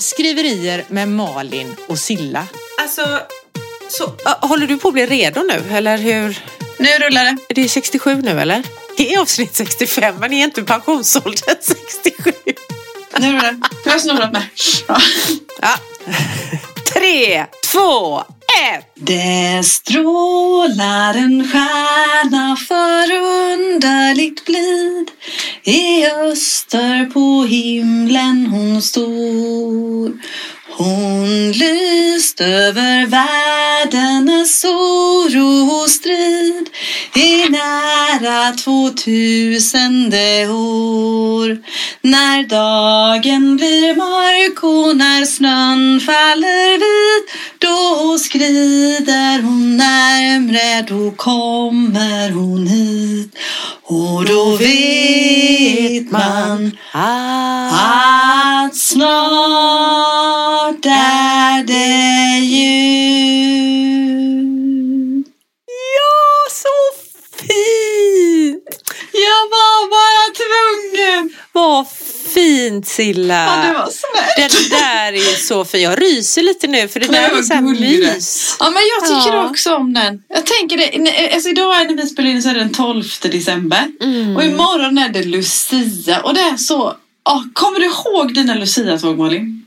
Skriverier med Malin och Silla. Alltså, så, Håller du på att bli redo nu eller hur? nu rullar det. Är det 67 nu eller? Det är avsnitt 65 men är inte pensionsåldern 67? Nu rullar det. Du har snorat med. Ja. Ja. Tre, två, det strålar en stjärna förunderligt blid. I öster på himlen hon står. Hon lyst över världens oro och strid i nära tvåtusende år. När dagen blir mörk och när snön faller vit då skrider hon närmre, då kommer hon hit. Och då vet man att snart är det jul. Ja, så fint! Jag var bara tvungen. Vad fint Silla! Ja, det var snällt. Den där är så fin. Jag ryser lite nu för det Men där är så här mys. Ja, men jag tycker Ja. också om den. Jag tänker det, alltså idag är när vi spelar in så är det den 12 december. Mm. Och imorgon är det Lucia. Och det är så... Ja, kommer du ihåg dina Lucia-tåg Malin?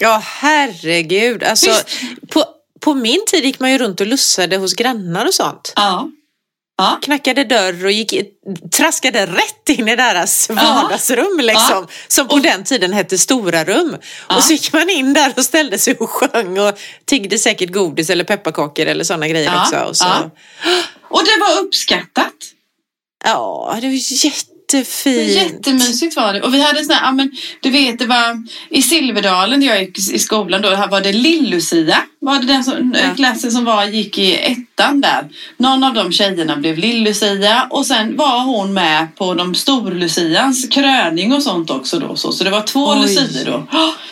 Ja, herregud. Alltså, Visst. på, på min tid gick man ju runt och lussade hos grannar och sånt. Ja. Ja. Knackade dörr och gick, traskade rätt in i deras Ja. vardagsrum liksom. Ja. Som på den tiden hette stora rum. Ja. Och så gick man in där och ställde sig och sjöng och tiggde säkert godis eller pepparkakor eller sådana grejer också. Och så. Och det var uppskattat. ja, det var jättefint. Jättemysigt var det. Och vi hade sån här, ja men du vet det var i Silverdalen där jag gick i skolan då, här var det Lill-Lucia. Var det den som, Ja. klassen som var, gick i ettan där. Någon av de tjejerna blev Lill-Lucia och sen var hon med på de Stor-Lucians kröning och sånt också då. Så, så det var två Oj. Lucier då.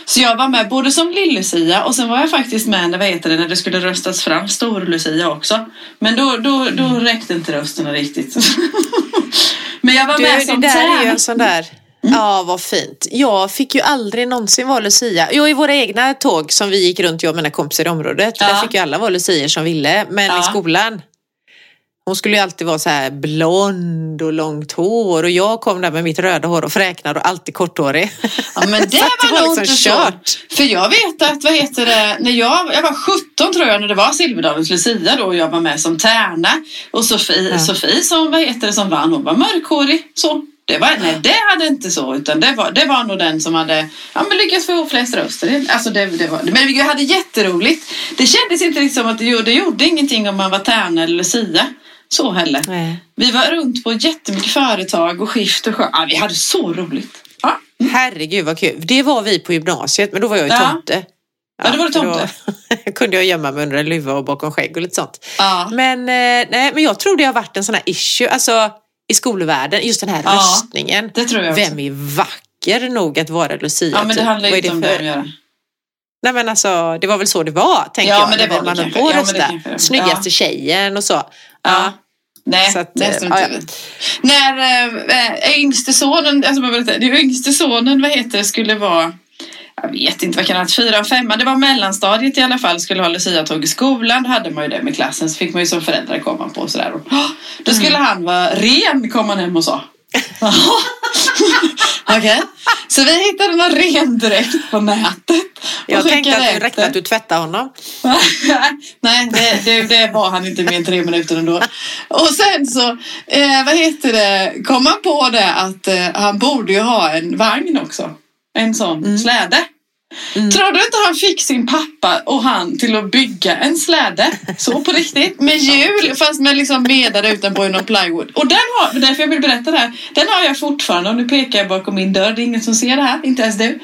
Så jag var med både som Lill-Lucia och sen var jag faktiskt med när, vad heter det, när det skulle röstas fram Stor-Lucia också. Men då, då, då räckte inte rösterna riktigt. Men jag var Du, med det som där är ju en sån där Ja, vad fint. Jag fick ju aldrig någonsin vara Lucia. Jo, i våra egna tåg som vi gick runt, jag och mina kompisar i området. Ja. Där fick ju alla vara Lucier som ville. Men Ja. i skolan, hon skulle ju alltid vara så här blond och långt hår. Och jag kom där med mitt röda hår och fräknar och alltid korthårig. Ja men det var nog liksom inte så. kört. För jag vet att, vad heter det, när jag, jag var 17 tror jag när det var Silverdalens Lucia då och jag var med som tärna. Och Sofie, Ja. Sofie som, vad heter det, som vann, hon var mörkhårig. Så. Det var, nej det hade inte så utan det var, det var nog den som hade ja, men lyckats få flest röster. Alltså det, det var, men vi hade jätteroligt. Det kändes inte riktigt som att det, gjorde- det gjorde ingenting om man var tärna eller Lucia. Så heller. Nej. Vi var runt på jättemycket företag och skift och sjö. Ja, vi hade så roligt. Ja. Herregud vad kul. Det var vi på gymnasiet, men då var jag ju Ja. tomte. Ja, då var du för tomte. Då kunde jag gömma mig under en luva och bakom skägg och lite sånt. Ja. Men, eh, nej, men jag tror det har varit en sån här issue, alltså i skolvärlden, just den här Ja, röstningen. Det tror jag också. Vem är vacker nog att vara Lucia? Ja men det typ? handlar är inte om det att göra. Nej men alltså, det var väl så det var, tänker Ja, jag. men det var det man höll på Ja, det det. Snyggaste tjejen och så. Ja. Nej, Så att, det eh, är ja, ja. När äh, yngste sonen, alltså, det, det yngste sonen, vad heter det, skulle vara jag vet inte vad kan det fyra, femma, det var mellanstadiet i alla fall, skulle ha Lucia-tåg i skolan, då hade man ju det med klassen, så fick man ju som föräldrar komma på och sådär. Och, "Åh, Då skulle Mm. han vara ren, kom han hem och sa. Okej, så vi hittade någon rendräkt på nätet. Jag tänkte att det räckte att du tvättade honom. Nej, det, det, det var han inte mer än tre minuter ändå. Och sen så, eh, vad heter det, kom han på det att eh, han borde ju ha en vagn också. En sån släde. Tror du inte han fick sin pappa och han till att bygga en släde? Så på riktigt. Med hjul fast med liksom medare utanpå i någon plywood. Och den har, därför jag vill berätta det här. Den har jag fortfarande och nu pekar jag bakom min dörr. Det är ingen som ser det här, inte ens du.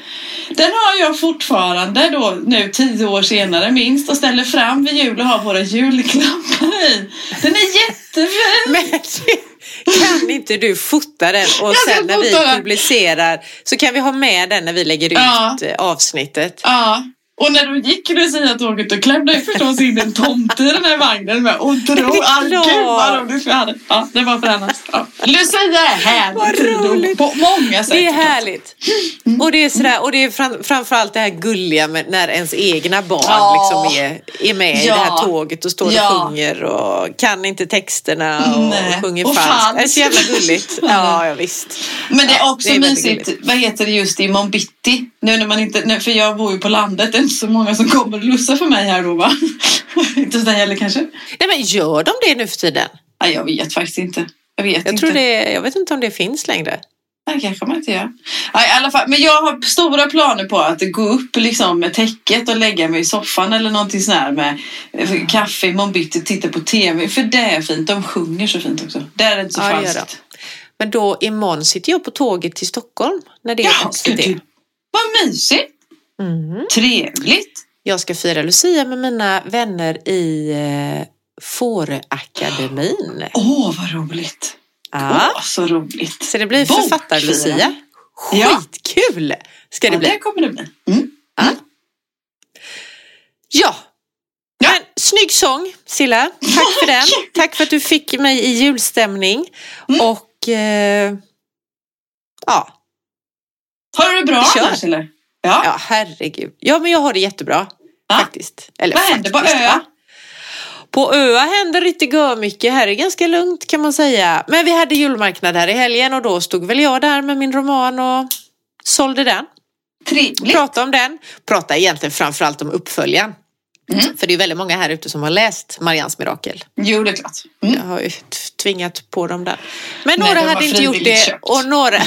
Den har jag fortfarande då nu tio år senare minst och ställer fram vid jul och har våra julklappar i. Den är jättefin! Kan inte du fota den och sen när vi publicerar så kan vi ha med den när vi lägger ut Ja. avsnittet. Ja, Och när du gick Lucia-tåget då klämde jag förstås in en tomte i den här vagnen med och drog. Det är Ah, Gud vad roligt vi hade. Ja, det var för hennes. Ja. Lucia är Vad härligt roligt. på många sätt. Det är härligt. Och det är, sådär, och det är fram, framförallt det här gulliga med när ens egna barn Ja. liksom är, är med i Ja. det här tåget och står Ja. och sjunger och kan inte texterna och, Nej. sjunger Och falskt. Det är så jävla gulligt. Ja, ja visst. Men det är Ja, också det är mysigt, vad heter det just i Monbitti? Nu när man inte, nu, för jag bor ju på landet, det är inte så många som kommer och lussar för mig här då va? inte så där heller kanske? Nej, men gör de det nu för tiden? Nej, jag vet faktiskt inte. Jag vet Jag, inte. tror det, jag vet inte om det finns längre. Nej, kanske man inte gör. Ja, i alla fall, men jag har stora planer på att gå upp liksom med täcket och lägga mig i soffan eller någonting sånt här med eh, kaffe i och titta på tv. För det är fint. De sjunger så fint också. Det är inte så Ja, falskt. Men då imorgon sitter jag på tåget till Stockholm när det är Ja, SVT. Vad mysigt. Mm. Trevligt. Jag ska fira Lucia med mina vänner i eh, Fåröakademin. Åh, vad roligt. Ja. Åh, så roligt. Så det blir författar-Lucia. Ja. Skitkul ska det Ja, bli. det kommer det bli. Mm. Ja. Ja. Men, snygg sång Silla. Tack för den. Tack för att du fick mig i julstämning. Mm. Och eh, ja. Har du det bra kör. annars eller? Ja. ja, herregud. Ja, men jag har det jättebra Ja. faktiskt. Eller, Vad händer på faktiskt, Öa? va? På Öa händer inte mycket. Här är ganska lugnt kan man säga. Men vi hade julmarknad här i helgen och då stod väl jag där med min roman och sålde den. Trevligt. Prata om den. Prata egentligen framförallt om uppföljaren. Mm. För det är väldigt många här ute som har läst Marians mirakel. Jo, det är klart. Mm. Jag har ju tvingat på dem den. Men Nej, några var hade inte gjort det köpt. och några,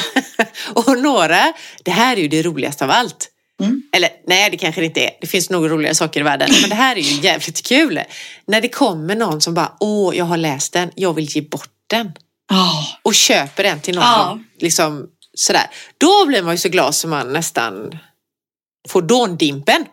och några, det här är ju det roligaste av allt. Mm. Eller nej, det kanske det inte är. Det finns nog roligare saker i världen. Men det här är ju jävligt kul. När det kommer någon som bara, åh, jag har läst den, jag vill ge bort den. Ja. Och köper den till någon. Ja. Liksom sådär. Då blir man ju så glad som man nästan får dåndimpen.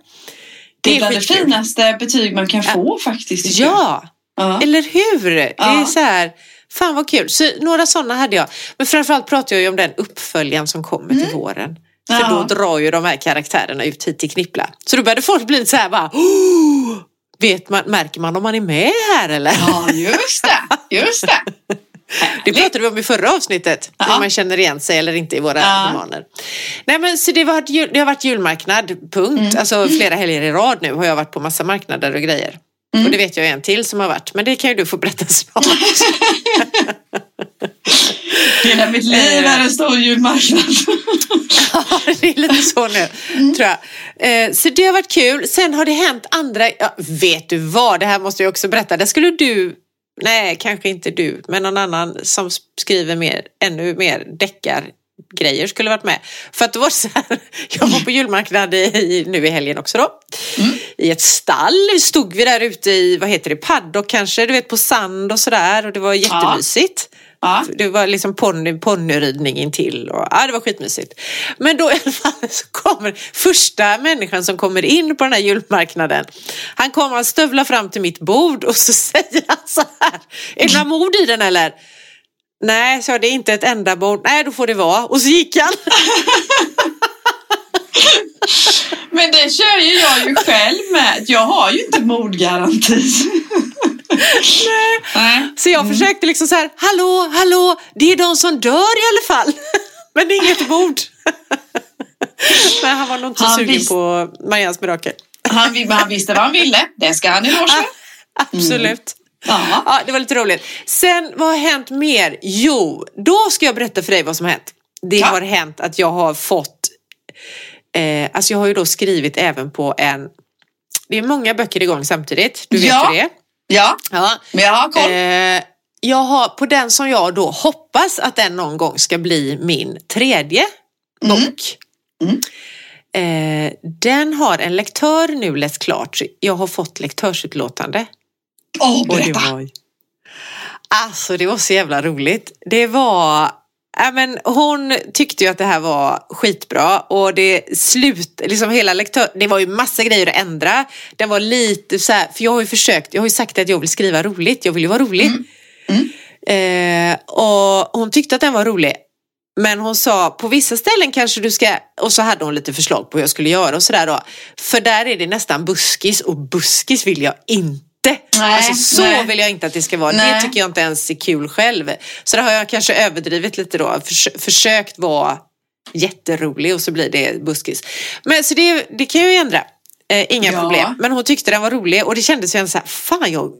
Det är bland det skitkul. finaste betyg man kan få faktiskt. tycker jag. Ja, Ja. eller hur? Det är Ja. så här, fan vad kul. Så några sådana hade jag. Men framförallt pratar jag ju om den uppföljaren som kommer till våren. För Mm. Ja. då drar ju de här karaktärerna ut hit till Knippla. Så då började folk bli lite så här bara, "Oh!" vet man, märker man om man är med här eller? Ja, just det. Just det. Det pratade vi om i förra avsnittet, Ja. hur man känner igen sig eller inte i våra Ja. romaner. Nej men så det, var, det har varit julmarknad, punkt. Mm. Alltså flera helger i rad nu har jag varit på massa marknader och grejer. Mm. Och det vet jag en till som har varit, men det kan ju du få berätta snart. Hela mitt liv är en stor julmarknad. Ja, det är lite så nu, Mm. tror jag. Eh, så det har varit kul. Sen har det hänt andra, ja, vet du vad, det här måste jag också berätta. Där skulle du, nej kanske inte du, men någon annan som skriver mer, ännu mer deckargrejer skulle varit med. För att det var så här, jag var på julmarknad i, nu i helgen också då. Mm. I ett stall stod vi där ute i, vad heter det, paddock kanske, du vet på sand och sådär och det var jättemysigt. Ja. Det var liksom ponny, ponnyridning intill och ja, det var skitmysigt. Men då i alla fall så kommer första människan som kommer in på den här julmarknaden. Han kommer, han stövlar fram till mitt bord och så säger han så här. Är det några mord i den eller? Nej, så det är inte ett enda mord. Nej, då får det vara. Och så gick han. Men det kör ju jag ju själv med. Jag har ju inte mordgaranti. Nej. Så jag försökte liksom så här, hallå, hallå, det är de som dör i alla fall. Men det är inget mord. Men han var nog inte Han sugen visst- på Marians mirakel. Han, han visste vad han ville. Det ska han i morse. Absolut. Ja. Ja, det var lite roligt. Sen, vad har hänt mer? Jo, då ska jag berätta för dig vad som har hänt. Det Ja. har hänt att jag har fått, eh, alltså jag har ju då skrivit även på en, det är många böcker igång samtidigt, du vet Ja. hur det ja, Ja. men jag har koll. Eh, jag har på den som jag då hoppas att den någon gång ska bli min tredje bok. Mm. Eh, den har en lektör nu läst klart. Jag har fått lektörsutlåtande. Åh, Och det berätta. var... Alltså det var så jävla roligt. Det var... Ja, men hon tyckte ju att det här var skitbra och det slut, liksom hela lektör, det var ju massa grejer att ändra. Den var lite så här, för jag har ju försökt, jag har ju sagt att jag vill skriva roligt, jag vill ju vara rolig. Mm. Eh, och hon tyckte att den var rolig. Men hon sa på vissa ställen kanske du ska, och så hade hon lite förslag på hur jag skulle göra och sådär då. För där är det nästan buskis och buskis vill jag inte. Nej, alltså så nej. vill jag inte att det ska vara. Nej. Det tycker jag inte ens är kul själv. Så det har jag kanske överdrivit lite då. Förs försökt vara jätterolig och så blir det buskis. Men så det, det kan jag ju ändra. Eh, inga Ja. problem. Men hon tyckte den var rolig och det kändes ju ändå så här, fan jag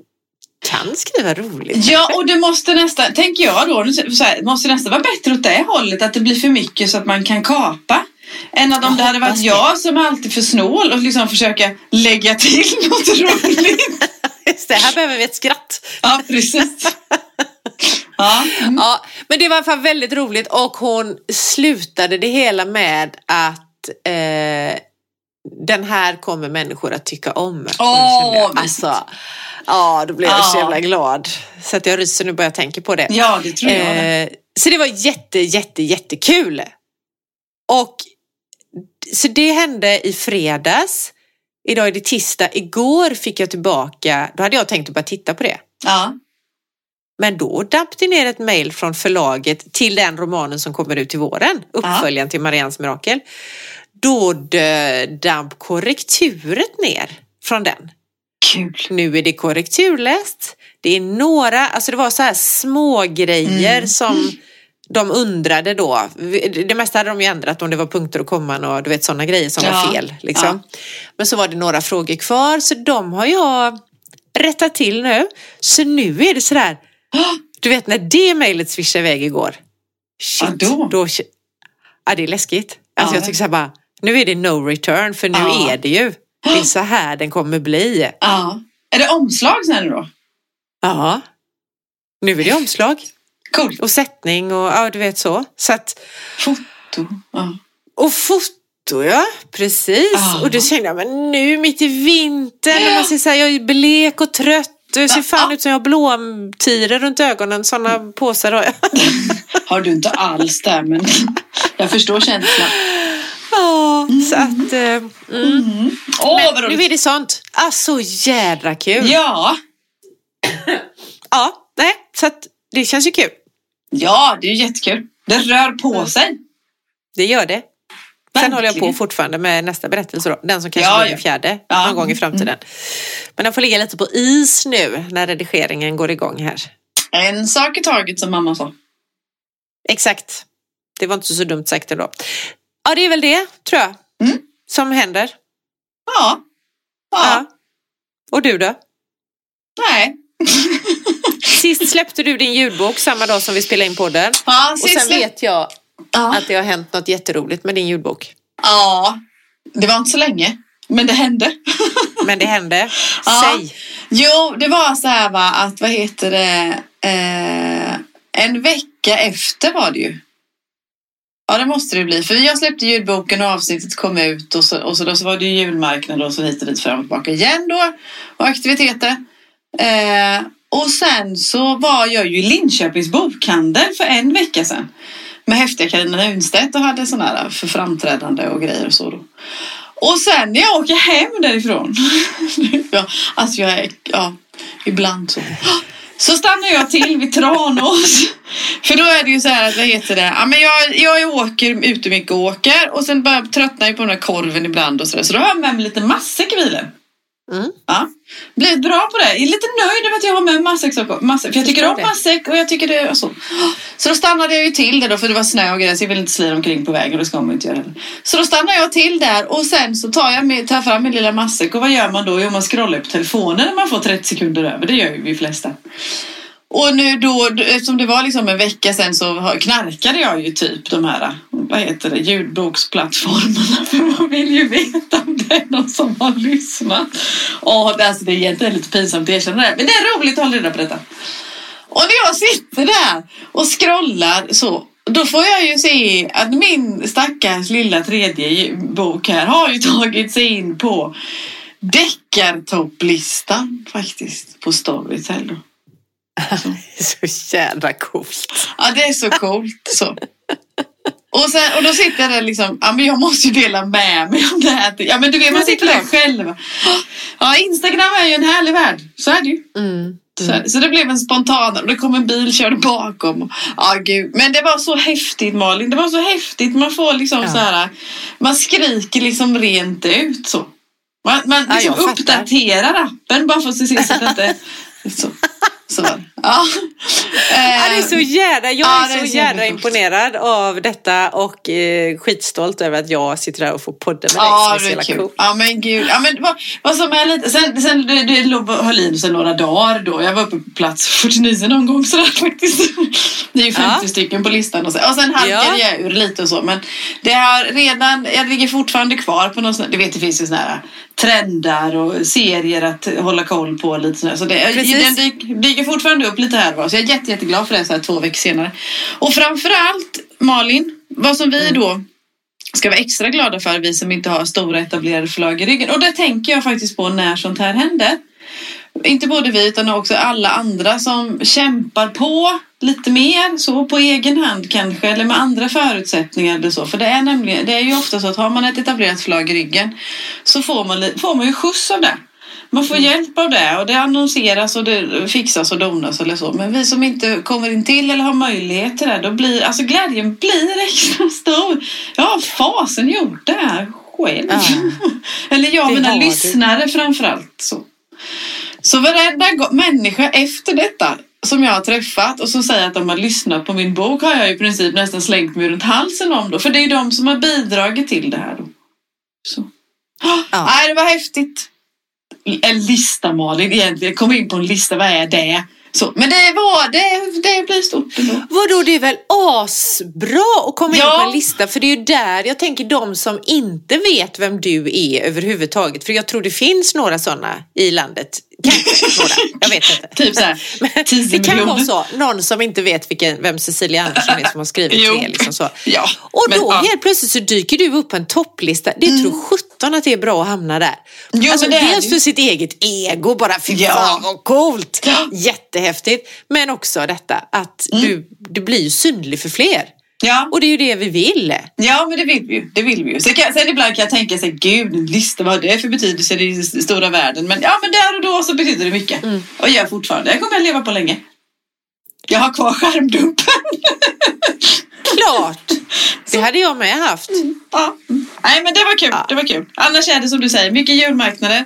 kan skriva roligt. Ja, och det måste nästan, tänker jag då, här, måste nästan vara bättre åt det hållet, att det blir för mycket så att man kan kapa. Än att om Jag det hade varit det. jag som är alltid för snål och liksom försöka lägga till något roligt. Just det, här behöver vi ett skratt. Ja, precis. Ja, mm. Ja, men det var i alla fall väldigt roligt och hon slutade det hela med att eh, den här kommer människor att tycka om. Åh, jag, alltså, Ja, då blev jag så jävla glad. Så att jag ryser nu bara jag tänker på det. ja det tror jag. Eh, så det var jätte, jätte, jättekul. Och så det hände i fredags. Idag är det tisdag. Igår fick jag tillbaka, då hade jag tänkt att bara titta på det. Ja. Men då damp det ner ett mejl från förlaget till den romanen som kommer ut till våren, uppföljaren till Marians mirakel. Då damp korrekturet ner från den. Kul. Nu är det korrekturläst. Det är några, alltså det var så här små grejer Mm. som de undrade då. Det mesta hade de ju ändrat om det var punkter och komman och du vet sådana grejer som Ja, var fel. Liksom. Men så var det några frågor kvar så de har jag rättat till nu. Så nu är det sådär, du vet när det mejlet svischade iväg igår. Shit, Ja, då. ja, det är läskigt. Alltså Ja. jag tycker så här bara, nu är det no return för nu Ja. är det ju. Det är så här den kommer bli. Ja. Är det omslag sen då? Ja, nu är det omslag Coolt. och sättning och ja, du vet så. så att, Foto. Ja. och foto ja, precis. Ja. Och då kände jag, men nu mitt i vintern, Ja. man ser så här, jag är blek och trött jag ser fan ut som jag har blåtirer runt ögonen. Sådana påsar har jag. Har du inte alls det, men jag förstår känslan. Ja, så att, eh, mm. Mm. Vad Men nu är det sånt. Ah, så jädra kul. Ja. Ja, nej, så att det känns ju kul. Ja, det är jättekul. Det rör på Mm. sig. Det gör det. Sen håller jag på Verkligen. fortfarande med nästa berättelse då. Den som kanske Ja, blir ja. den fjärde Ja. någon gång i framtiden. Men den får ligga lite på is nu när redigeringen går igång här. En sak i taget som mamma sa. Exakt. Det var inte så dumt sagt ändå. Ja, det är väl det, tror jag, Mm. som händer. Ja. Ja. Ja. Och du då? Nej. Sist släppte du din ljudbok samma dag som vi spelade in podden. Ja, Och sen vet jag ja. att det har hänt något jätteroligt med din ljudbok. ja. Det var inte så länge. Men det hände. Men det hände. Ja. Säg. Jo, det var så här va, att vad heter det, eh, en vecka efter var det ju. Ja, det måste det bli. För jag släppte ljudboken och avsnittet kom ut och så, och så, då så var det ju julmarknad och så hit och dit fram och tillbaka igen då. Och aktiviteter. Eh, och sen så var jag ju i Linköpings bokhandel för en vecka sedan. Med häftiga Carina Nunstedt och hade sådana här för framträdande och grejer och så då. Och sen när jag åker hem därifrån. ja, alltså jag är, ja, ibland så. Så stannar jag till vid Tranås. För då är det ju så här, att, vad heter det? Ja, men jag, jag åker ute mycket och åker och sen bara tröttnar jag på den här korven ibland och så där. Så då har jag med mig lite matsäck i bilen. Mm. Ja. Blivit bra på det. Jag är lite nöjd över att jag har med matsäck. För jag tycker om matsäck och jag tycker det är så. Så då stannade jag ju till där då för det var snö och grejer så jag vill inte slira omkring på vägen och det ska man inte göra heller. Så då stannar jag till där och sen så tar jag med, tar fram min lilla matsäck och vad gör man då? Jo man scrollar upp telefonen när man får 30 sekunder över. Det gör ju vi flesta. Och nu då, eftersom det var liksom en vecka sedan så knarkade jag ju typ de här, vad heter det, ljudboksplattformarna. För man vill ju veta om det är någon som har lyssnat. Och alltså, det är egentligen lite pinsamt att erkänna det, men det är roligt att hålla reda på detta. Och när jag sitter där och scrollar så, då får jag ju se att min stackars lilla tredje bok här har ju tagit sig in på deckartopplistan faktiskt på Storytel. Så jävla coolt. Ja, det är så coolt. Så. Och, sen, och då sitter jag där liksom, ja men jag måste ju dela med mig av det här. Ja men du vet, man Ja, sitter där själv. Ja, Instagram är ju en härlig värld. Så är det ju. Mm. Så, så det blev en spontan och det kom en bil körde bakom. Ja, gud. Men det var så häftigt Malin. Det var så häftigt. Man får liksom Ja. så här. Man skriker liksom rent ut så. Man, man Ja, liksom fattar. uppdaterar appen bara för att se så att det inte... Så. Så. Ja. Ja, det är så jädra, jag Ja, är det är så så jädra jävla imponerad av detta och eh, skitstolt över att jag sitter här och får podda med Ja, dig som det är är så jävla kul. cool. Ja, men gud. Ja, men vad, vad som är lite... Sen, sen det, det låg- i sig några dagar då. Jag var uppe på plats 49 någon gång sådär faktiskt. Det är ju 50 Ja. stycken på listan och så. Och sen halkade Ja. jag ur lite och så. Men det har redan... Jag ligger fortfarande kvar på någon sån Du vet, det finns ju såna här trender och serier att hålla koll på lite sådär. Så det, Precis. den dyk, dyker fortfarande upp lite här var. Så jag är jätte, jätteglad för det så här två veckor senare. Och framförallt Malin, vad som vi då ska vara extra glada för, vi som inte har stora etablerade förlag i ryggen. Och det tänker jag faktiskt på när sånt här händer. Inte både vi utan också alla andra som kämpar på lite mer så på egen hand kanske eller med andra förutsättningar eller så. För det är nämligen, det är ju ofta så att har man ett etablerat förlag i ryggen så får man, får man ju skjuts av det. Man får hjälp av det och det annonseras och det fixas och donas eller så. Men vi som inte kommer in till eller har möjlighet till det, då blir alltså glädjen blir extra stor. Jag har fasen gjort det här själv. Ja. eller jag och mina lyssnare framförallt. Så. Så varenda människa efter detta som jag har träffat och som säger att de har lyssnat på min bok har jag i princip nästan slängt mig runt halsen om då. För det är de som har bidragit till det här då. Så. Ja. Nej, det var häftigt. En lista Malin egentligen. Kom in på en lista, vad är det? Så, men det var, det, det blir stort ändå. Vadå, det är väl asbra att komma in Ja. på en lista? För det är ju där jag tänker de som inte vet vem du är överhuvudtaget. För jag tror det finns några sådana i landet. Kanske några, jag vet inte. Typ så här, Men 10 det kan vara så. Någon som inte vet vilken, vem Cecilia Andersson är som har skrivit det. Liksom så. Ja, Och men, då ja. Mm. helt plötsligt så dyker du upp på en topplista. Det tror sjutton att det är bra att hamna där. Jo, alltså, är dels för sitt eget ego, bara fy Ja. fan vad coolt. Ja. Mm. Jättehäftigt. Men också detta att du, du blir synlig för fler. Ja. Och det är ju det vi vill. Ja, men det vill vi ju. Det vill vi ju. Sen, kan, sen ibland kan jag tänka sig, gud, en lista, vad det för betydelse i den stora världen? Men ja, men där och då så betyder det mycket. Mm. Och gör fortfarande. Jag kommer att leva på länge. Jag har kvar skärmdumpen. Klart! Det hade jag med haft. Ja. Nej, men det var kul. Ja. Det var kul. Annars är det som du säger, mycket julmarknader,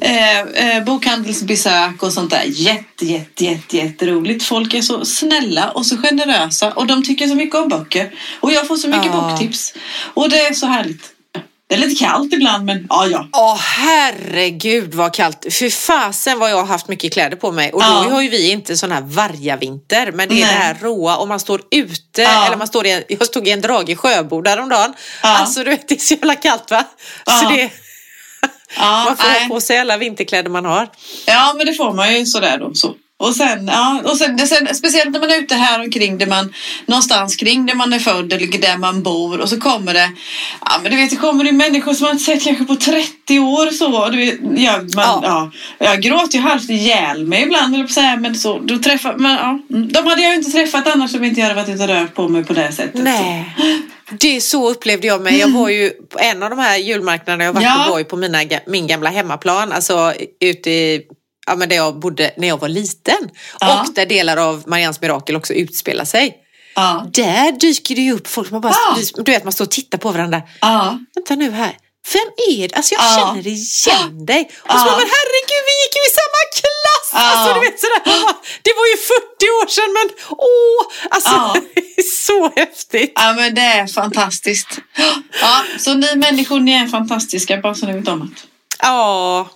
eh, eh, bokhandelsbesök och sånt där. Jätte, jätte, jätte, jätteroligt. Folk är så snälla och så generösa och de tycker så mycket om böcker. Och jag får så mycket Ja. boktips. Och det är så härligt. Det är lite kallt ibland, men ja, ja. Åh herregud vad kallt. För fasen vad jag har haft mycket kläder på mig. Och då Ja. har ju vi inte sån här vargavinter. Men det är Nej. det här råa och man står ute. Ja. Eller man står i en, jag stod i en dragig sjöbod häromdagen. Ja. Alltså du vet det är så jävla kallt va? Ja. Så det, Ja, man får nej. ha på sig alla vinterkläder man har. ja, men det får man ju sådär då. Så. Och sen, ja, och sen, sen, speciellt när man är ute här omkring där man, någonstans kring där man är född eller där man bor och så kommer det, ja men du vet det kommer det människor som man inte sett kanske på 30 år så. Du vet, ja, man, Ja. ja. jag gråter ju halvt ihjäl mig ibland eller så här, men så, då träffar, men, ja, mm, de hade jag ju inte träffat annars om inte jag hade varit ute och rört på mig på det sättet. Nej. Det så upplevde jag mig. Jag var ju på en av de här julmarknaderna jag varit Ja. på var ju på mina, min gamla hemmaplan. Alltså ute i ja, men där jag bodde när jag var liten. Ja. Och där delar av Marians mirakel också utspelar sig. Ja, Där dyker det ju upp folk. Man bara, Ja. Du vet man står och tittar på varandra. ja, Vänta nu här. Vem är det? Alltså jag Ja. känner igen dig. Och så bara, men herregud vi gick ju i samma klass. Ja. Alltså du vet sådär. Det var ju 40 år sedan men åh. Alltså det är så häftigt. ja, men det är fantastiskt. Ja, så ni människor, ni är fantastiska bara så ni vet om det. Ja,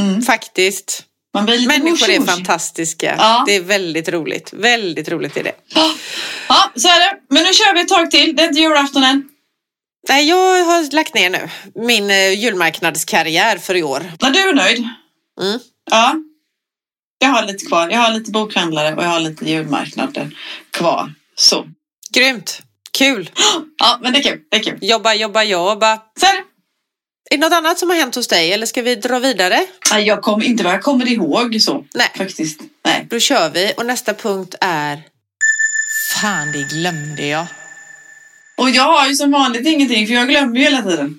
Mm. faktiskt. Man blir lite Människor är fantastiska. Ja. Det är väldigt roligt. Väldigt roligt är det. Ja, så är det. Men nu kör vi ett tag till. Det är inte julafton än. Nej, jag har lagt ner nu min eh, julmarknadskarriär för i år. När du är nöjd. Mm. Ja. Jag har lite kvar. Jag har lite bokhandlare och jag har lite julmarknader kvar. Så. Grymt. Kul. Ja, men det är kul. Det är kul. Jobba, jobba, jobba. Så är det. Är det något annat som har hänt hos dig eller ska vi dra vidare? Nej, Jag kommer inte vad jag kommer ihåg så. Nej. Faktiskt. Nej. Då kör vi och nästa punkt är Fan, det glömde jag. Och jag har ju som vanligt ingenting för jag glömmer ju hela tiden.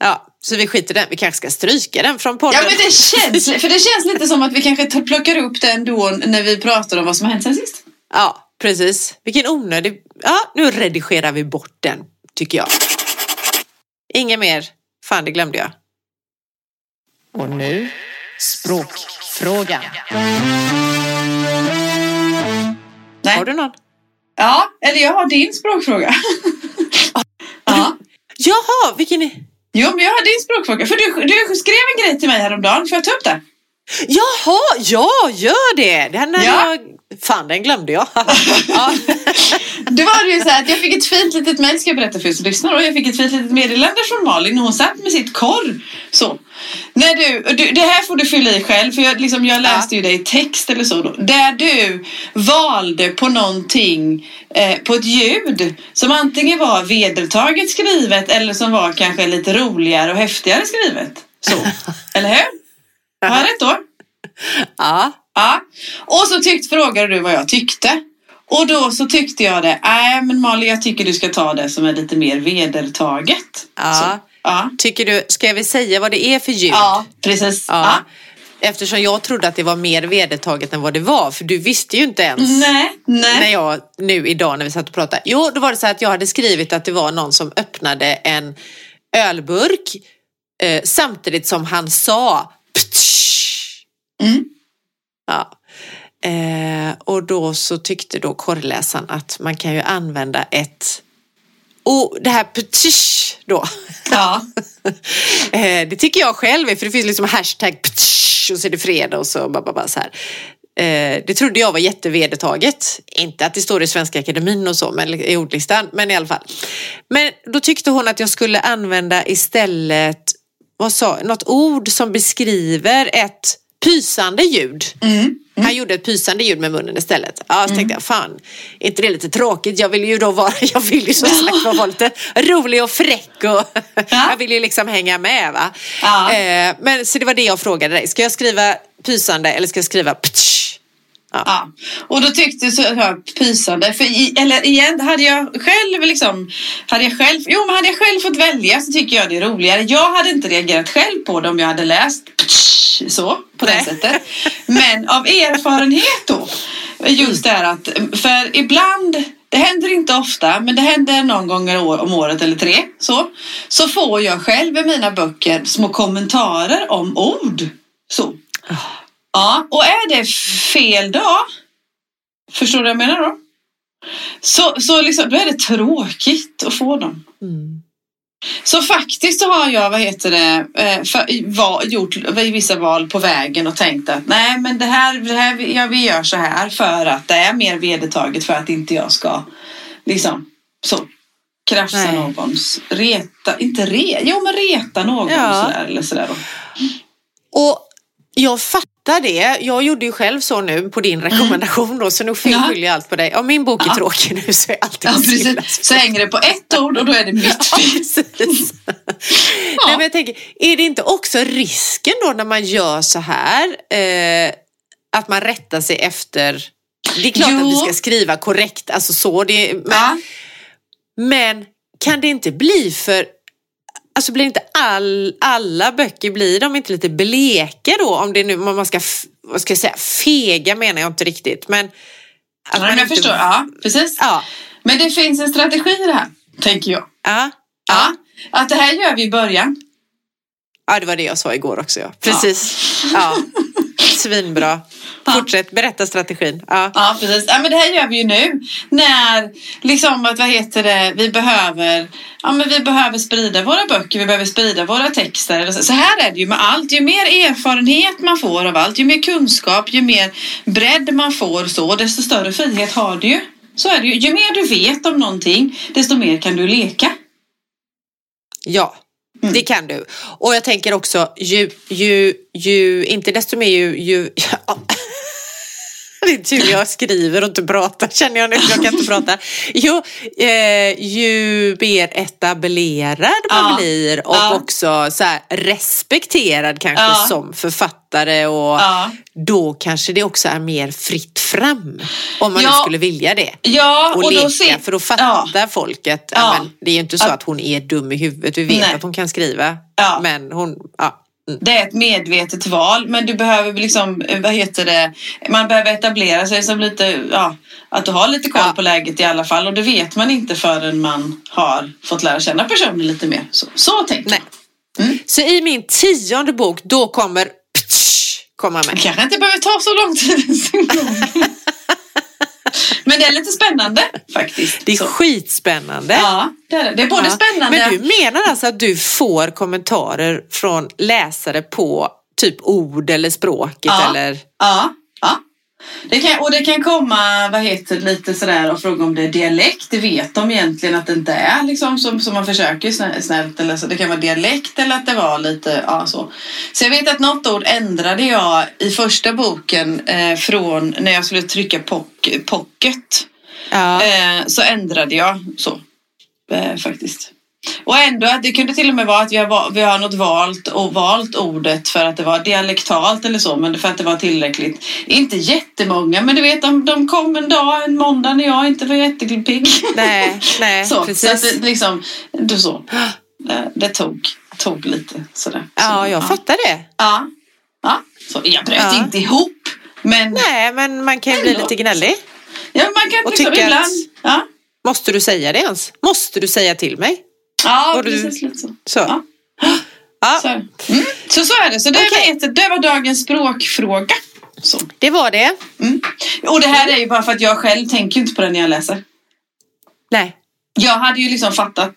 Ja, så vi skiter i den. Vi kanske ska stryka den från podden. Ja men det känns, för det känns lite som att vi kanske plockar upp den då när vi pratar om vad som har hänt sen sist. Ja, precis. Vilken onödig... Ja, nu redigerar vi bort den, tycker jag. Inget mer. Fan, det glömde jag. Och nu språkfrågan. Nej. Har du någon? Ja, eller jag har din språkfråga. ja. Jaha, vilken... är- Jo, men jag har din språkfråga. För du, du skrev en grej till mig häromdagen. Får jag ta upp det? Jaha, ja, gör det! Den här Ja. jag... Fan, den glömde jag. ja. Det var det ju så här att jag fick ett fint litet mejl ska jag berätta för er som lyssnar och jag fick ett fint litet meddelande från Malin när hon satt med sitt korr. Så. När du, du, det här får du fylla i själv för jag, liksom, jag läste ju det i text eller så då. Där du valde på någonting, eh, på ett ljud som antingen var vedertaget skrivet eller som var kanske lite roligare och häftigare skrivet. Så. Eller hur? Har jag rätt då? ja. Ja. Och så tyckte, frågade du vad jag tyckte. Och då så tyckte jag det. Nej men Malin jag tycker du ska ta det som är lite mer vedertaget. Ja. Så, ja. Tycker du, ska vi säga vad det är för ljud? ja precis. Ja. Ja. Eftersom jag trodde att det var mer vedertaget än vad det var. För du visste ju inte ens. Nej, När nej. jag nu idag när vi satt och pratade. Jo, då var det så att jag hade skrivit att det var någon som öppnade en ölburk eh, samtidigt som han sa Ptsch! Mm. Ja. Eh, och då så tyckte då korrläsaren att man kan ju använda ett och det här ptsch då. Ja. Eh, det tycker jag själv är, för det finns liksom hashtag ptsch, och så är det fredag och så bara, bara, bara så här. Eh, det trodde jag var jättevedertaget. Inte att det står i Svenska Akademin och så, men i ordlistan, men i alla fall. Men då tyckte hon att jag skulle använda istället, vad sa, något ord som beskriver ett pysande ljud. Mm. Han gjorde ett pysande ljud med munnen istället. Ja, så tänkte jag, fan, är inte det lite tråkigt? Jag vill ju då vara, jag vill ju som sagt vara lite rolig och fräck och jag vill ju liksom hänga med va. Ja. Eh, men så det var det jag frågade dig. Ska jag skriva pysande eller ska jag skriva ptsch? Ja, och då tyckte jag pysande. För i, eller igen, hade jag själv liksom, hade jag själv, jo men hade jag själv fått välja så tycker jag det är roligare. Jag hade inte reagerat själv på det om jag hade läst så, på det sättet. Men av erfarenhet då, just det här att, för ibland det händer inte ofta, men det händer någon gång om året eller tre. Så, så får jag själv i mina böcker små kommentarer om ord. Så. Ja, och är det fel dag, förstår du vad jag menar då? Så, så liksom, då är det tråkigt att få dem. Mm. Så faktiskt så har jag, vad heter det, eh, för, va, gjort vissa val på vägen och tänkt att nej men det här, det här ja, vi gör så här för att det är mer vedertaget för att inte jag ska liksom så krafsa Nej. någons, reta, inte re, jo men reta någon Ja. sådär eller sådär då. Och jag fattar det. Jag gjorde ju själv så nu på din rekommendation då, så nu Ja. skyller jag allt på dig. Om min bok är Ja. tråkig nu så är allting Ja, precis. Så hänger det på ett ord och då är det mitt Ja, precis. Nej, men jag tänker, är det inte också risken då när man gör så här eh, att man rättar sig efter det är klart Jo. att vi ska skriva korrekt, alltså så. Det, men, Ja. men kan det inte bli för Alltså blir inte all, alla böcker, blir de inte lite bleka då? Om det nu, om man ska, vad ska jag säga, fega menar jag inte riktigt. Men, att Ja, men jag förstår. Ja, precis. Ja, Men det finns en strategi i det här, tänker jag. ja, Ja. Att det här gör vi i början. ja, det var det jag sa igår också. Ja. Precis. Ja. Svinbra. Fortsätt berätta strategin. Ja. Ja, precis. Ja, men det här gör vi ju nu. När liksom att, vad heter det, vi behöver, ja, men vi behöver sprida våra böcker, vi behöver sprida våra texter. Så här är det ju med allt. Ju mer erfarenhet man får av allt, ju mer kunskap, ju mer bredd man får så, desto större frihet har du ju. Så är det ju. Ju mer du vet om någonting, desto mer kan du leka. Ja, Mm. det kan du. Och jag tänker också, ju, ju, ju inte desto mer ju... ju ja. Det är tur jag skriver och inte pratar känner jag nu. Jag kan inte prata. Jo, eh, ju mer etablerad man Ja. blir och Ja. också så här respekterad kanske Ja. som författare och då kanske det också är mer fritt fram. Om man nu skulle vilja det. Ja, Och, och, leka då ser... för då fattar folk att ja. Men, det är ju inte så att hon är dum i huvudet. Vi vet Nej. att hon kan skriva. Men hon, ja. Det är ett medvetet val, men du behöver liksom, vad heter det, man behöver etablera sig som lite, ja, att du har lite koll Ja. på läget i alla fall. Och det vet man inte förrän man har fått lära känna personen lite mer. Så, så tänker Nej. jag. Mm. Så i min tionde bok, då kommer ptsch, komma Det med. kanske inte behöver ta så lång tid. men det är lite spännande faktiskt. Det är Så. skitspännande. Ja, det är det. Det är både Ja. spännande... Men du menar alltså att du får kommentarer från läsare på typ ord eller språket Ja. eller? Ja, ja. Det kan, och det kan komma, vad heter lite sådär och fråga om det är dialekt. Det vet de egentligen att det inte är liksom som, som man försöker snä- snällt eller så. Det kan vara dialekt eller att det var lite, ja så. Så jag vet att något ord ändrade jag i första boken eh, från när jag skulle trycka pock, pocket. Ja. Eh, så ändrade jag så eh, faktiskt. Och ändå att det kunde till och med vara att vi har, vi har något valt och valt ordet för att det var dialektalt eller så, men för att det var tillräckligt. Inte jättemånga, men du vet de, de kom en dag, en måndag när jag inte var jättepigg. Nej, nej, så, så precis. att det liksom, du så. Det, det tog, tog lite sådär. Så, ja, jag fattar det. Ja, ja. Så jag bröt Ja. inte ihop, men Nej, men man kan ju bli lite gnällig. ja, man kan Och liksom ibland. att- Ja, Måste du säga det ens? Måste du säga till mig? Ja Och du- precis lite så. Så. Ja. Ja, Så, mm. så, så är det. Så det, Okej. var ett, det var dagens språkfråga. Så. det var det. Mm. Och det här är ju bara för att jag själv tänker inte på det när jag läser. Nej. Jag hade ju liksom fattat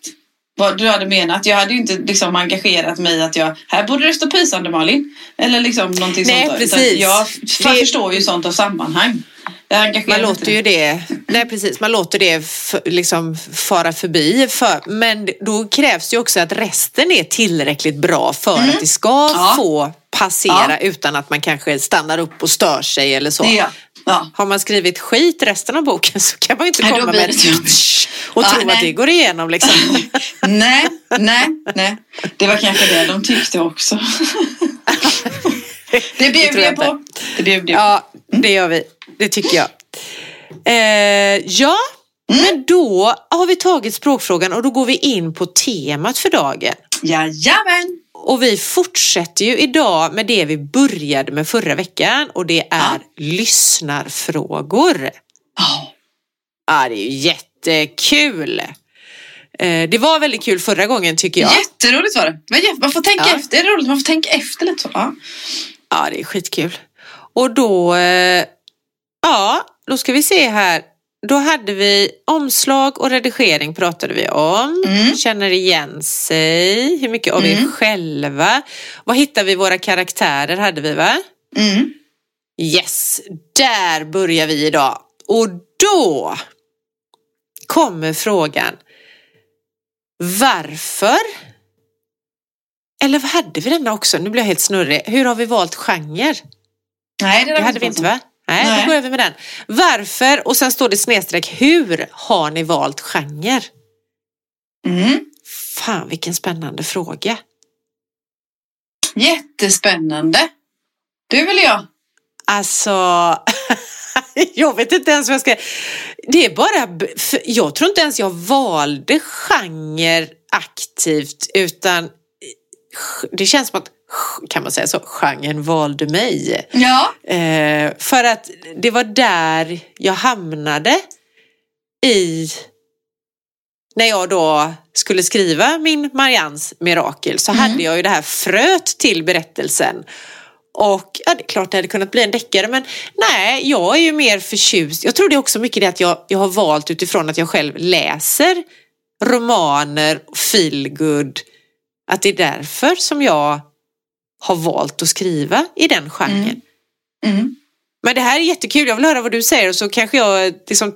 vad du hade menat. Jag hade ju inte liksom engagerat mig att jag, här borde det stå pisande Malin. Eller liksom någonting Nej, sånt. Precis. Jag Det- förstår ju sånt av sammanhang. Man låter ju det, nej precis, man låter det f- liksom fara förbi. För, men då krävs ju också att resten är tillräckligt bra för att det ska Mm. Ja. få passera utan att man kanske stannar upp och stör sig eller så. Ja. ja. Har man skrivit skit resten av boken så kan man ju inte Nej, komma med det ett och Ja, tro nej. att det går igenom liksom. nej, nej, nej. Det var kanske det de tyckte också. det bjuder jag på. Det bjuder jag på. Ja, det gör vi. Det tycker jag. Eh, ja, Mm. men då har vi tagit språkfrågan och då går vi in på temat för dagen. Jajamän! Och vi fortsätter ju idag med det vi började med förra veckan och det är Ja. lyssnarfrågor. Ja. Ja, det är ju jättekul. Eh, Det var väldigt kul förra gången tycker jag. Jätteroligt var det. man får tänka Ja. efter. Det är roligt. Man får tänka efter lite. Så. Ja. Ja, det är skitkul. Och då, eh, ja, då ska vi se här. Då hade vi omslag och redigering pratade vi om. Mm. Känner igen sig. Hur mycket av er Mm. själva? Vad hittar vi våra karaktärer hade vi va? Mm. Yes, där börjar vi idag. Och då kommer frågan. Varför? Eller vad hade vi denna också? Nu blir jag helt snurrig. Hur har vi valt genre? Nej, det, Det hade vi inte va? Nej, Nej. då går jag över med den. Varför? Och sen står det snedstreck. Hur har ni valt genre? Mm. Fan vilken spännande fråga. Jättespännande. Du eller jag? Alltså, jag vet inte ens vad jag ska... Det är bara... Jag tror inte ens jag valde genre aktivt utan det känns som att, kan man säga så, genren valde mig. Ja. Eh, för att det var där jag hamnade i när jag då skulle skriva min Marians mirakel så Mm. hade jag ju det här fröet till berättelsen. Och ja, det är klart det hade kunnat bli en deckare men nej, jag är ju mer förtjust. Jag tror det är också mycket det att jag, jag har valt utifrån att jag själv läser romaner, feelgood. Att det är därför som jag har valt att skriva i den genren. Mm. Mm. Men det här är jättekul, jag vill höra vad du säger och så kanske jag liksom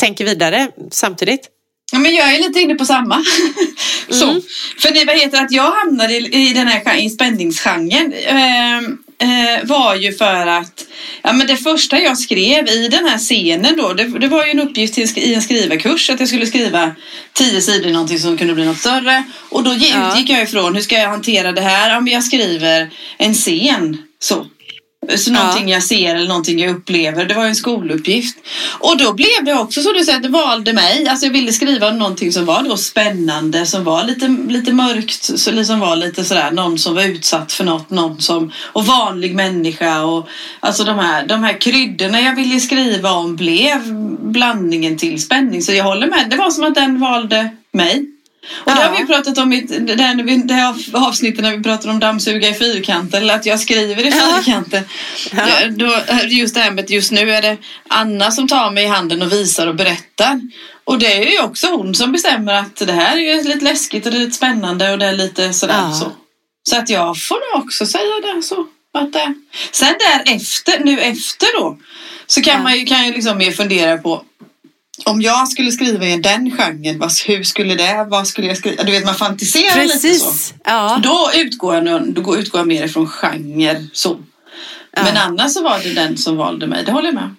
tänker vidare samtidigt. Ja, men jag är lite inne på samma. så. Mm. För det vad heter att jag hamnade i, i den här i spänningsgenren. Ehm, eh, var ju för att ja, men det första jag skrev i den här scenen då, det, det var ju en uppgift till, i en skrivarkurs att jag skulle skriva tio sidor någonting som kunde bli något större. Och då ge- Ja. jag ifrån, hur ska jag hantera det här? Men jag skriver en scen så. Så någonting jag ser eller någonting jag upplever. Det var ju en skoluppgift. Och då blev det också så du säger det valde mig. Alltså jag ville skriva någonting som var då spännande, som var lite, lite mörkt, så, liksom var lite sådär, någon som var utsatt för något, någon som, och vanlig människa och alltså de här, de här kryddorna jag ville skriva om blev blandningen till spänning. Så jag håller med, det var som att den valde mig. Och det Ja. har vi pratat om i det, vi- det här avsnittet när vi pratar om dammsuga i fyrkanter eller att jag skriver i Ja. fyrkanter. Ja. Då, just det här med att just nu är det Anna som tar mig i handen och visar och berättar. Och det är ju också hon som bestämmer att det här är lite läskigt och det är lite spännande och det är lite sådär Ja. så. Så att jag får nog också säga det så. Att det. Sen därefter, nu efter då, så kan Ja. man ju, kan jag liksom mer fundera på om jag skulle skriva i den genren, vad, hur skulle det, vad skulle jag skriva? Du vet man fantiserar lite så. Precis. Ja. Då utgår jag, då går- utgår jag mer ifrån genre så. Ja. Men annars så var det den som valde mig, det håller jag med.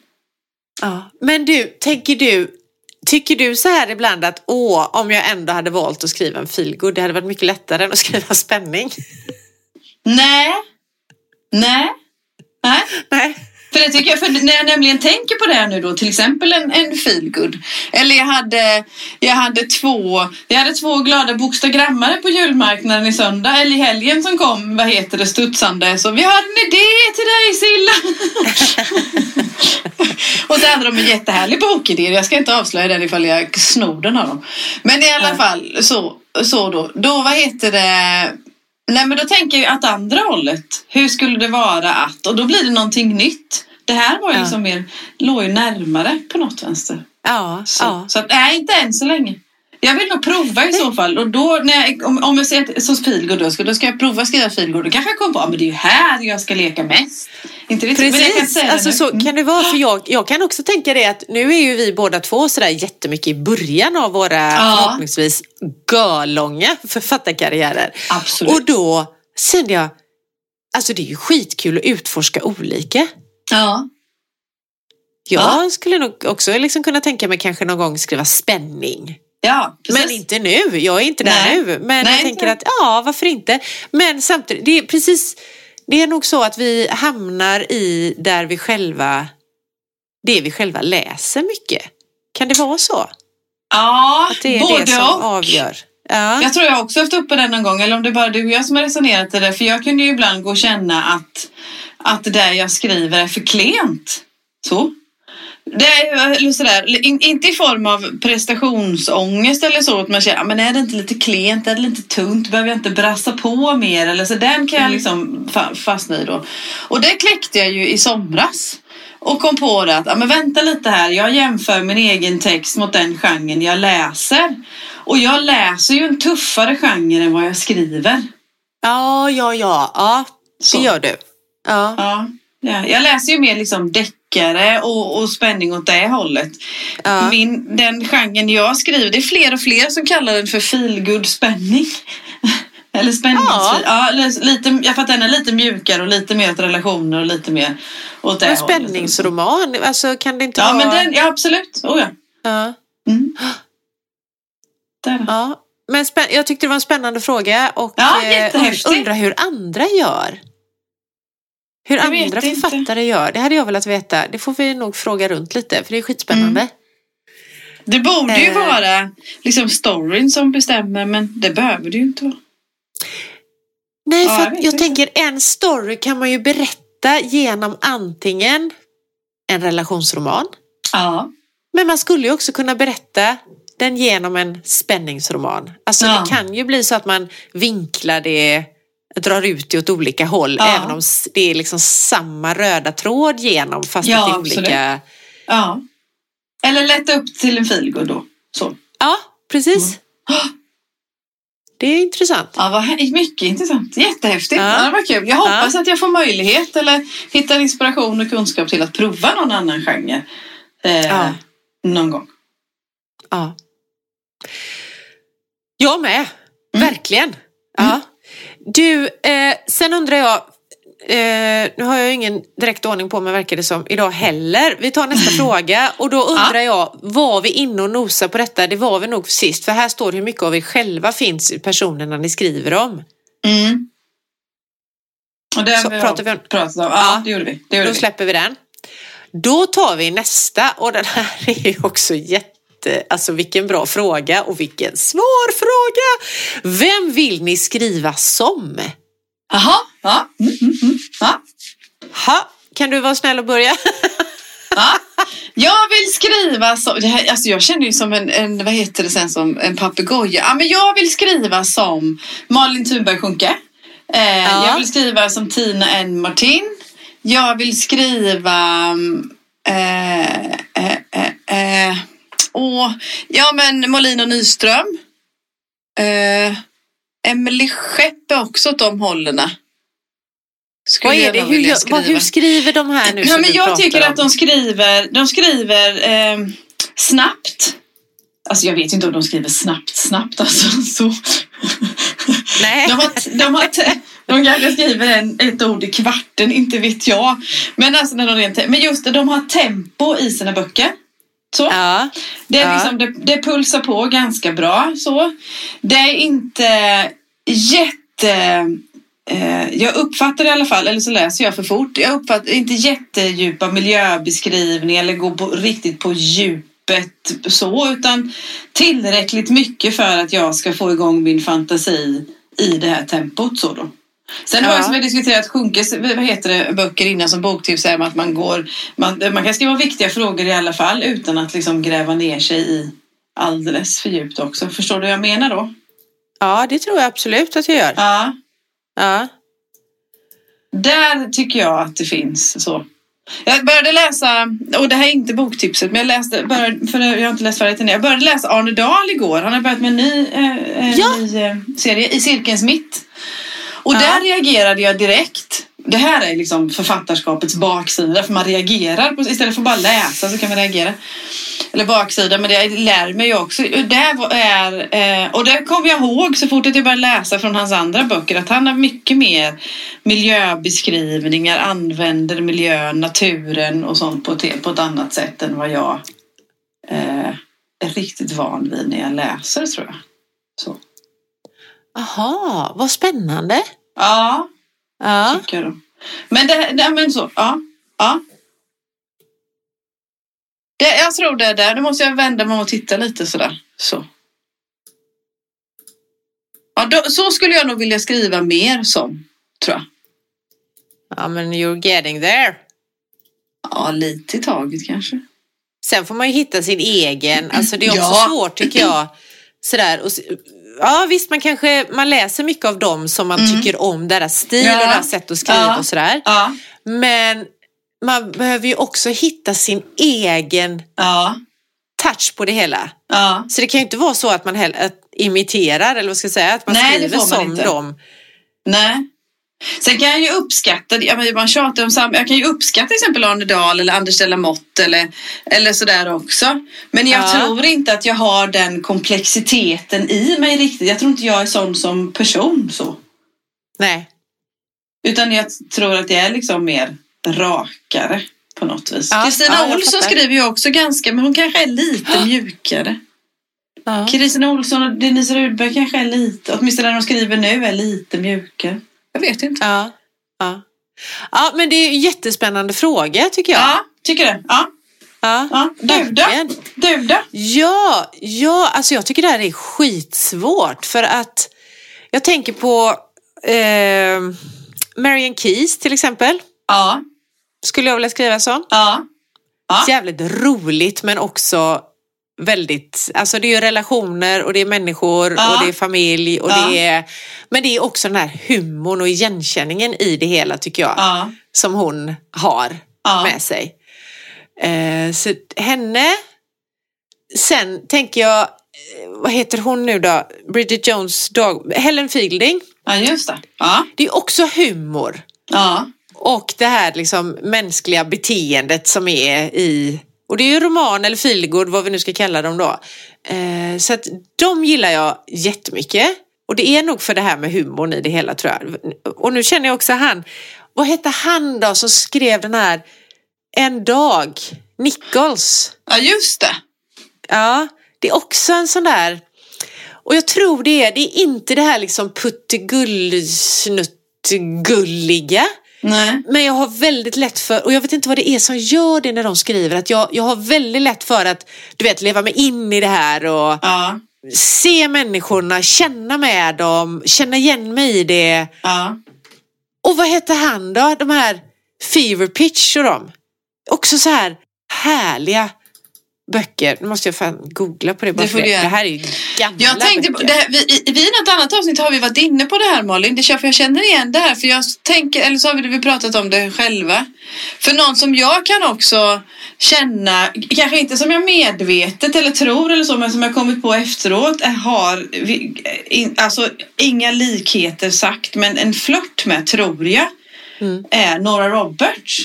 Ja. Men du, tänker du, tycker du så här ibland att åh, om jag ändå hade valt att skriva en feelgood, det hade varit mycket lättare än att skriva spänning? Nej. Nej. Nej. Nej. För det tycker jag, för när jag nämligen tänker på det här nu då, till exempel en, en feelgood. Eller jag hade, jag hade två, jag hade två glada bokstagrammare på julmarknaden i söndag, eller i helgen som kom, vad heter det, studsande. Så vi har en idé till dig Silla! och så hade de en jättehärlig bokidé. Jag ska inte avslöja den ifall jag snor den av dem. Men i alla fall så, så då, då vad heter det, Nej men då tänker jag att andra hållet. Hur skulle det vara att? Och då blir det någonting nytt. Det här var ju Ja. liksom mer, låg ju närmare på något vänster. Ja, Så, ja. så att, nej inte än så länge. Jag vill nog prova i så fall. Och då, jag, om, om jag säger att så feelgood då ska, då ska jag prova att skriva feelgood. Då kanske jag kommer på att ah, men det är här jag ska leka mest. Inte kan inte Precis, det alltså så Mm. kan det vara. För jag, jag kan också tänka det att nu är ju vi båda två sådär jättemycket i början av våra Ja. förhoppningsvis görlånga författarkarriärer. Absolut. Och då kände jag, alltså det är ju skitkul att utforska olika. ja. Jag Ja. skulle nog också liksom kunna tänka mig kanske någon gång skriva spänning. Ja, precis. Men inte nu, jag är inte där Nej. nu. Men Nej, jag tänker att ja, varför inte? Men samtidigt, det är precis, det är nog så att vi hamnar i där vi själva, det vi själva läser mycket. Kan det vara så? ja, Att det är både det som och. avgör? Ja. Jag tror jag också haft uppe den någon gång, eller om det bara du och jag som har resonerat i det. För jag kunde ju ibland gå och känna att, att det där jag skriver är för klent. Så. Det är ju eller sådär, in, inte i form av prestationsångest eller så, att man känner, "Ah, men är det inte lite klent, är det lite tunt, behöver jag inte brassa på mer eller så. Den kan jag liksom fa- fastna i då. Och det kläckte jag ju i somras. Och kom på det att, ja, men vänta lite här, jag jämför min egen text mot den genren jag läser. Och jag läser ju en tuffare genre än vad jag skriver. ja, ja, ja, ja, Så. det gör du. Ja. Ja, ja. Jag läser ju mer liksom deckare och, och spänning åt det hållet. Ja. Min, den genren jag skriver, det är fler och fler som kallar den för feelgood spänning. Eller spänningsfil. Ja. eller lite, jag fattar den är lite mjukare och lite mer åt relationer och lite mer åt det Men hållet. spänningsroman, alltså kan det inte Ja, vara... men den, ja absolut. Oh, ja. Ja. Mm. Där. Ja, men jag tyckte det var en spännande fråga och Ja, eh, undrar hur andra gör. Hur Jag andra inte. författare gör, det hade jag velat veta. Det får vi nog fråga runt lite för det är skitspännande. Mm. Det borde ju Eh. vara liksom storyn som bestämmer men det behöver det ju inte vara. Nej, Ja, för jag jag inte. tänker en story kan man ju berätta genom antingen en relationsroman, Ja. men man skulle ju också kunna berätta den genom en spänningsroman. Alltså Ja. det kan ju bli så att man vinklar det, drar ut det åt olika håll, Ja. även om det är liksom samma röda tråd genom fast Ja, att det är olika. ja. Eller lätta upp till en feelgood då. Så. Ja, precis. Mm. Det är intressant. Ja, vad, mycket intressant. Jättehäftigt. Ja. Ja. var kul. Jag hoppas att jag får möjlighet eller hittar inspiration och kunskap till att prova någon annan genre. Eh, Ja. Någon gång. Ja. Jag med, Mm. verkligen. Ja. Du, eh, sen undrar jag, eh, nu har jag ingen direkt ordning på mig verkar det som idag heller. Vi tar nästa fråga och då undrar jag, var vi inne och nosade på detta? Det var vi nog sist, för här står hur mycket av er själva finns i personerna ni skriver om. Mm. Och det Så vi pratar vi om- pratat om. Ja, Ja. det gjorde vi. Det gjorde Då vi. släpper vi den. Då tar vi nästa och den här är ju också jätte, alltså vilken bra fråga och vilken svår fråga. Vem vill ni skriva som? Jaha, ja. Mm, mm, mm. ja. Ha, kan du vara snäll och börja? Ja. Jag vill skriva som, alltså jag känner ju som en, en vad heter det sen som en papegoja. Ja, men jag vill skriva som Malin Thunberg Sjunke. Eh, Ja. Jag vill skriva som Tina N Martin. Jag vill skriva eh, eh, eh, eh, åh, ja men Molin och Nyström. Eh, Emily Skepp är också åt de hållen. Vad är det? Hur, vad, hur skriver de här nu Ja, men jag tycker om? att de skriver, de skriver eh, snabbt. Alltså jag vet inte om de skriver snabbt, snabbt alltså så. Nej. De, har, de, har, de kanske skriver en, ett ord i kvarten, inte vet jag. Men, alltså när de rent, men just det, de har tempo i sina böcker. Så. Ja, Det, är Ja. liksom, det, det pulsar på ganska bra. Så. Det är inte jätte... Eh, jag uppfattar i alla fall, eller så läser jag för fort. Jag uppfattar inte jättedjupa miljöbeskrivningar eller går på, riktigt på djupet så. Utan tillräckligt mycket för att jag ska få igång min fantasi i det här tempot. Så då. Sen har Ja. jag som vi har diskuterat Sjunkes vad heter det, böcker innan som boktips är att man går man, man kan skriva viktiga frågor i alla fall utan att liksom gräva ner sig i alldeles för djupt också. Förstår du vad jag menar då? ja, det tror jag absolut att jag gör. Ja. Ja. Där tycker jag att det finns så. Jag började läsa, och det här är inte boktipset, men jag läste, började, för jag har inte läst färdigt än. Jag började läsa Arne Dahl igår. Han har börjat med en ny, eh, en Ja. ny eh, serie, I cirkelns mitt. Och Ja. där reagerade jag direkt. Det här är liksom författarskapets baksida, för man reagerar. På, istället för att bara läsa så kan man reagera. Eller baksida, men det lär mig ju också. Var- är, eh, och det kommer jag ihåg så fort att jag började läsa från hans andra böcker att han har mycket mer miljöbeskrivningar, använder miljön, naturen och sånt på ett, på ett annat sätt än vad jag eh, är riktigt van vid när jag läser tror jag. Så. Aha, vad spännande. Ja, Ja. tycker då. Men det, det men så, ja. ja. Det, jag tror det är där. Nu måste jag vända mig och titta lite sådär. Så. Ja, då, så skulle jag nog vilja skriva mer som, tror jag. ja, men you're getting there. Ja, lite i taget kanske. Sen får man ju hitta sin egen, alltså det är också Ja. svårt tycker jag. Sådär, och, ja visst man kanske, man läser mycket av dem som man tycker om, deras stil Mm. Ja. och deras sätt att skriva Ja. och sådär. Ja, Men man behöver ju också hitta sin egen touch på det hela. Så det kan ju inte vara så att man heller, att imiterar eller vad ska jag säga, att man Nej, skriver som inte. dem. Nej. Sen kan jag ju uppskatta, ja, men man tjatar om samma, jag kan ju uppskatta till exempel Arne Dahl eller Anders de la Motte eller, eller sådär också. Men jag Ja. tror inte att jag har den komplexiteten i mig riktigt. Jag tror inte jag är sån som person så. Nej. Utan jag tror att jag är liksom mer rakare på något vis. Ja, Kristina ja, jag Olsson skriver ju också ganska, men hon kanske är lite mjukare. Ja. Kristina Olsson och Denise Rudberg kanske är lite, åtminstone när de skriver nu, är lite mjukare. Jag vet inte. Ja. Ja. ja, men det är jättespännande fråga tycker jag. Ja, tycker det. Ja. Ja, Ja, du då? Du då? Ja, ja, alltså jag tycker det här är skitsvårt för att jag tänker på eh, Marian Keys till exempel. Ja, Skulle jag vilja skriva som. ja, Ja. Jävligt roligt men också väldigt, alltså det är relationer och det är människor Ja. och det är familj och Ja. det är, men det är också den här humorn och igenkänningen i det hela tycker jag. ja, Som hon har med sig. Eh, så henne, sen tänker jag, eh, vad heter hon nu då? Bridget Jones dag, Helen Fielding. ja, just det. Ja, Det är också humor. ja, Och det här liksom mänskliga beteendet som är i, och det är ju roman eller feelgood, vad vi nu ska kalla dem då. Eh, så att de gillar jag jättemycket. Och det är nog för det här med humorn i det hela tror jag. Och nu känner jag också han, vad hette han då som skrev den här En dag? Nichols. Ja, just det. Ja, det är också en sån där. Och jag tror det är, det är inte det här liksom puttegullsnuttgulliga. Nej. Men jag har väldigt lätt för, och jag vet inte vad det är som gör det när de skriver, att jag, jag har väldigt lätt för att du vet, leva mig in i det här och Ja. se människorna, känna med dem, känna igen mig i det. Ja. Och vad heter han då? De här Fever Pitch och dem. Också så här härliga böcker. Nu måste jag fan googla på det bara Det får för det. det här är ju gamla Jag tänkte, på- böcker. här, vi, i, vi i något annat avsnitt har vi varit inne på det här Malin. Det för jag känner igen det här. För jag tänker, eller så har vi, vi pratat om det själva. För någon som jag kan också känna, kanske inte som jag medvetet eller tror eller så, men som jag kommit på efteråt, är- har in, alltså inga likheter sagt, men en flört med, tror jag, Mm. är Nora Roberts.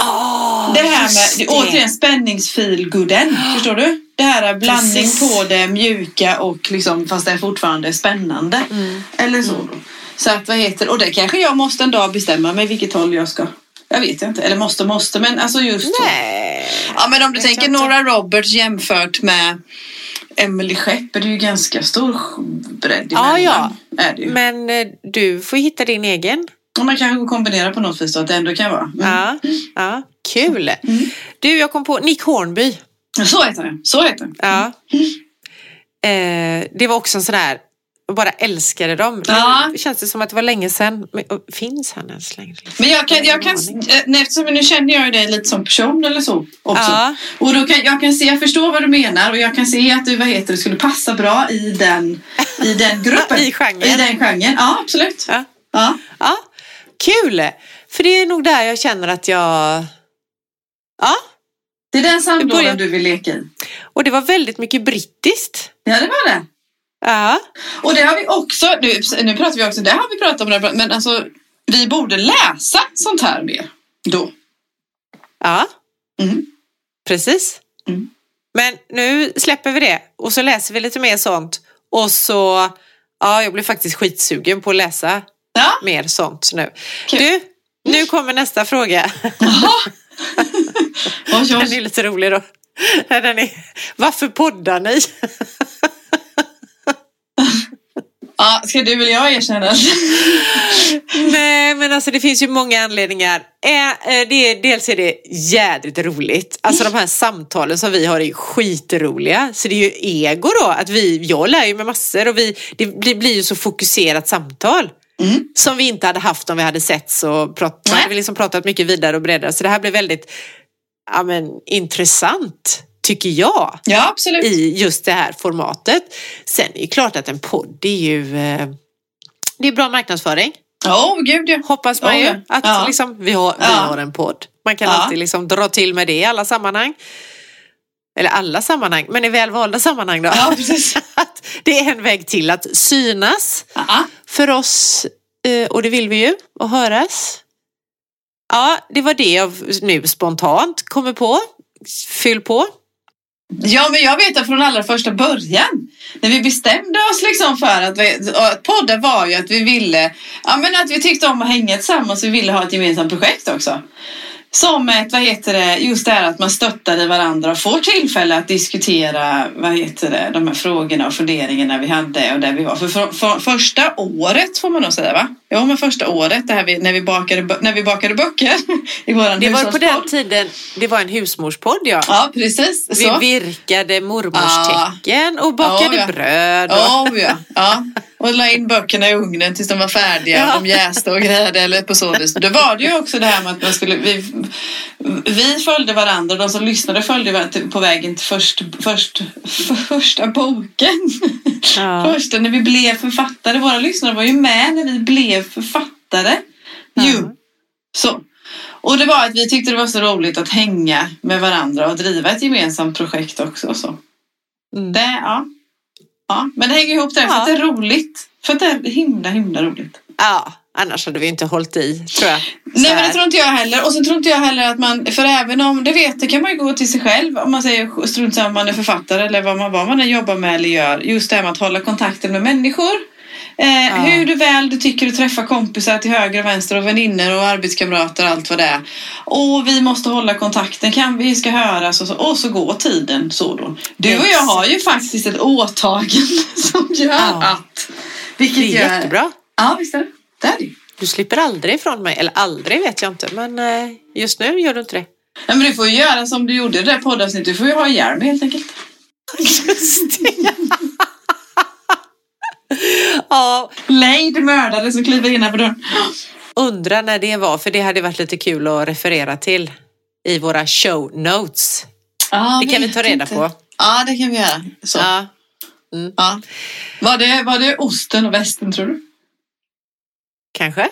Åh, Det här med, det. återigen spänningsfeelgooden, förstår du? Det här är blandning Precis. på det mjuka och liksom, fast det är fortfarande spännande. Mm. Eller så då. Så att vad heter, och det kanske jag måste en dag bestämma mig vilket håll jag ska. Jag vet inte, eller måste måste, men alltså just så. Nej. Ja men om du tänker. Nora Roberts jämfört med Emily Skepp är det ju ganska stor bredd Ja, emellan. ja. Är det ju. Men eh, du får hitta din egen. Och man kanske kombinera på något vis då, att det ändå kan vara. Mm. Ja, ja, kul. Du, jag kom på Nick Hornby. Så heter det. Så heter det. Ja. Eh, det var också en sån där, jag bara älskade dem. Ja. Nu känns det som att det var länge sedan. Men, och, finns han ens längre? Men jag kan, jag kan aning. eh, nej, eftersom nu känner jag dig lite som person eller så också. Ja. Och då kan jag kan se, jag förstår vad du menar och jag kan se att du, vad heter det, skulle passa bra i den, i den gruppen. I genren. I den genren, ja absolut. Ja. Ja. ja, kul. För det är nog där jag känner att jag... Ja, Det är den sandlådan du vill leka i. och det var väldigt mycket brittiskt. Ja det var det. Ja, Och det har vi också, nu, nu pratar vi också, det har vi pratat om, det, men alltså vi borde läsa sånt här mer då. ja. Mm. precis. Mm. Men nu släpper vi det och så läser vi lite mer sånt. Och så, ja, jag blir faktiskt skitsugen på att läsa Ja, mer sånt nu. Kul. Du, nu kommer nästa fråga. jaha. Den är lite rolig då. Den är, varför poddar ni? Ja, ska du eller jag erkänna? Nej, men alltså det finns ju många anledningar. Eh, det är, dels är det jädrigt roligt. Alltså de här samtalen som vi har är skitroliga. Så det är ju ego då. Att vi, jag lär ju mig massor och vi, det blir ju så fokuserat samtal. Mm. Som vi inte hade haft om vi hade setts och pratat. Nej. hade vi liksom pratat mycket vidare och bredare. Så det här blir väldigt ja, men, intressant, tycker jag Ja, absolut. i just det här formatet. Sen är det klart att en podd är ju eh, det är bra marknadsföring. Åh, oh, gud ja. Hoppas man Oh, ju ja. att Ja. liksom, vi, har, vi Ja. har en podd. Man kan Ja. alltid liksom dra till med det i alla sammanhang. Eller alla sammanhang, men i välvalda sammanhang då. Ja, precis. det är en väg till att synas Ja för oss eh, och det vill vi ju att höras. Ja, det var det jag nu spontant kommer på. Fyll på. Ja, men jag vet att från allra första början när vi bestämde oss liksom för att, vi, att podda var ju att vi ville, ja men att vi tyckte om att hänga tillsammans och vi ville ha ett gemensamt projekt också. Som ett, vad heter det, just det här att man stöttar varandra och får tillfälle att diskutera, vad heter det, de här frågorna och funderingarna vi hade och där vi var. För, för, för första året får man nog säga va? Ja, men första året det vi, när, vi bakade, när vi bakade böcker i våran Det var på den tiden, det var en husmorspodd ja. Ja, precis. Vi Så. virkade mormors tecken och bakade Ja, ja. bröd. Och... Oh, ja. ja. Och la in böckerna i ugnen tills de var färdiga. Ja. De jäste och grejade eller på så vis. Då var det ju också det här med att man skulle, vi, vi följde varandra och de som lyssnade följde på vägen till först, först, första boken. Ja. Första när vi blev författare. Våra lyssnare var ju med när vi blev författare. Ja. Så. Och det var att vi tyckte det var så roligt att hänga med varandra och driva ett gemensamt projekt också. Så. Mm. Det, ja. ja. Men det hänger ihop där för Ja. att det är roligt. För att det är himla himla roligt. ja, annars hade vi inte hållit i tror jag. Nej men det tror inte jag heller. Och så tror inte jag heller att man, för även om, det vet det kan man ju gå till sig själv om man säger strunt samma om man är författare eller vad man, vad man än jobbar med eller gör. Just det här med att hålla kontakten med människor. Eh, Ja. Hur du väl du tycker du träffar kompisar till höger och vänster och vänner och arbetskamrater och allt vad det är. Och vi måste hålla kontakten, kan vi ska höras och så, och så går tiden så då. Du och jag har ju faktiskt ett åtagande som gör Ja. att... Vilket Det är gör, jättebra. Ja, visst är det. Ju. Du slipper aldrig ifrån mig. Eller aldrig vet jag inte, men eh, just nu gör du inte det. Nej, men du får ju göra som du gjorde i det där poddavsnittet. Du får ju ha hjälm helt enkelt. Just det. ja, Lejd mördare som kliver innanför dörren. undrar när det var, för det hade varit lite kul att referera till i våra show notes. Ja, Det kan vi ta reda inte. på. Ja, det kan vi göra. Så. Ja, Ja. Var, det, var det osten och västen tror du? Kanske.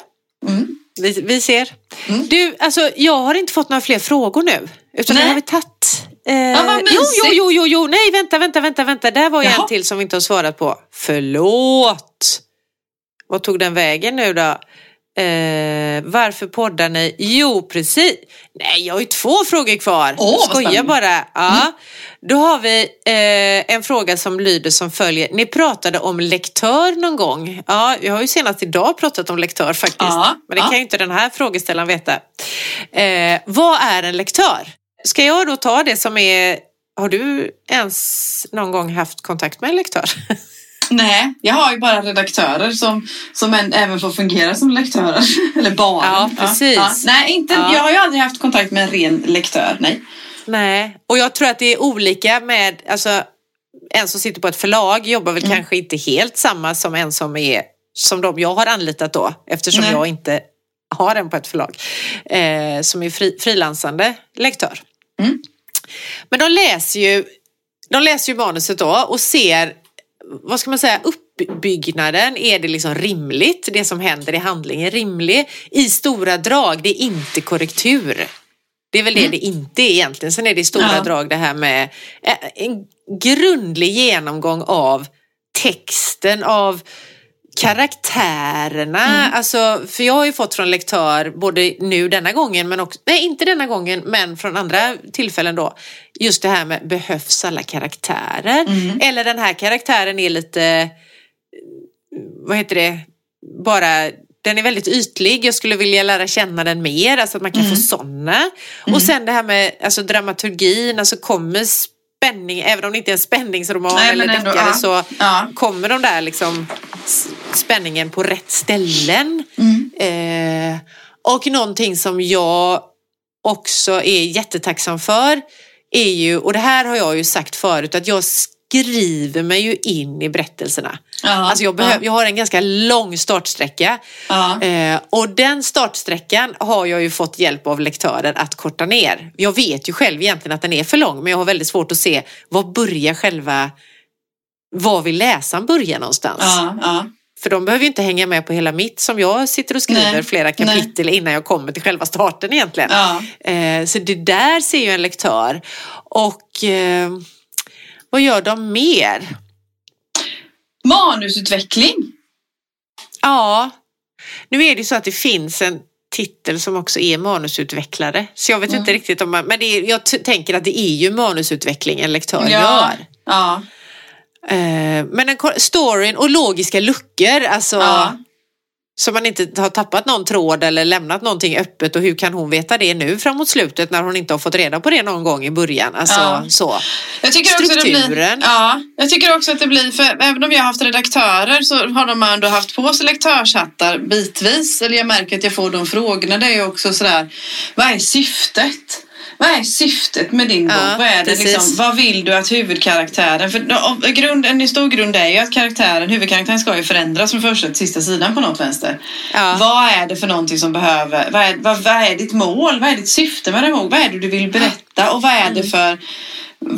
Mm. Vi, vi ser. Mm. Du, alltså jag har inte fått några fler frågor nu. Utan Nej. det har vi tagit. Eh, Ja, jo, jo, jo, jo, jo, nej, vänta, vänta, vänta, vänta. Där var ju en till som vi inte har svarat på. Förlåt. Vad tog den vägen nu då? Eh, varför poddar ni? Jo, precis. Nej, jag har ju två frågor kvar. Åh, vad Skojar bara. Ja. Då har vi eh, en fråga som lyder som följer. Ni pratade om lektör någon gång. Ja, jag har ju senast idag pratat om lektör faktiskt. Ja, Men det ja. kan ju inte den här frågeställaren veta. Eh, vad är en lektör? Ska jag då ta det som är... Har du ens någon gång haft kontakt med en lektör? Nej, jag har ju bara redaktörer som, som en, även får fungera som lektörer. Eller bara. Ja, precis. Nej, inte, Ja. jag har ju aldrig haft kontakt med en ren lektör. Nej. Nej, och jag tror att det är olika med, alltså en som sitter på ett förlag jobbar väl Mm. kanske inte helt samma som en som är, som de jag har anlitat då, eftersom Nej. jag inte har en på ett förlag, eh, som är fri, frilansande lektör. Mm. Men de läser ju, de läser ju manuset då och ser, vad ska man säga, uppbyggnaden, är det liksom rimligt? Det som händer i handlingen, rimlig? I stora drag, det är inte korrektur. Det är väl det det inte är egentligen. Sen är det i stora Mm. Ja. drag det här med eh, en grundlig genomgång av texten, av karaktärerna. Mm. Alltså, för jag har ju fått från lektör, både nu denna gången, men också, nej inte denna gången, men från andra tillfällen då. Just det här med behövs alla karaktärer? Mm. Eller den här karaktären är lite, vad heter det, bara den är väldigt ytlig, jag skulle vilja lära känna den mer, alltså att man kan Mm. få sådana. Och sen det här med alltså, dramaturgin, alltså kommer spänning, även om det inte är en spänningsroman Nej, eller ändå, deckare ja. så Ja. kommer de där liksom spänningen på rätt ställen. Mm. Eh, och någonting som jag också är jättetacksam för är ju, och det här har jag ju sagt förut, att jag skriver mig ju in i berättelserna. Ja. Alltså jag, behöv, jag har en ganska lång startsträcka Ja. eh, och den startsträckan har jag ju fått hjälp av lektörer att korta ner. Jag vet ju själv egentligen att den är för lång men jag har väldigt svårt att se var börjar själva, var vill läsaren börja någonstans? Ja. Ja. För de behöver ju inte hänga med på hela mitt som jag sitter och skriver Nej, flera kapitel innan jag kommer till själva starten egentligen. Ja. Eh, så det där ser ju en lektör. Och eh, vad gör de mer? Manusutveckling. Ja, nu är det så att det finns en titel som också är manusutvecklare. Så jag vet Mm. inte riktigt om man, men är, jag tänker att det är ju manusutveckling en lektör Ja. gör. Ja. Eh, men en, ko- storyn och logiska luckor, alltså Ja. Så man inte har tappat någon tråd eller lämnat någonting öppet och hur kan hon veta det nu framåt slutet när hon inte har fått reda på det någon gång i början. Alltså Ja. så. Jag tycker också det blir, Strukturen. ja, jag tycker också att det blir, för även om jag har haft redaktörer så har de ändå haft på sig lektörshattar bitvis. Eller jag märker att jag får de frågorna. Det är också sådär, vad är syftet? Vad är syftet med din bok? Ja, vad, är det precis. liksom, vad vill du att huvudkaraktären... För grund, en stor grund är ju att karaktären, huvudkaraktären ska ju förändras från första till sista sidan på något vänster. Ja. Vad är det för någonting som behöver... Vad är, vad, vad är ditt mål? Vad är ditt syfte med din bok? Vad är det du vill berätta? Och vad är Mm. det för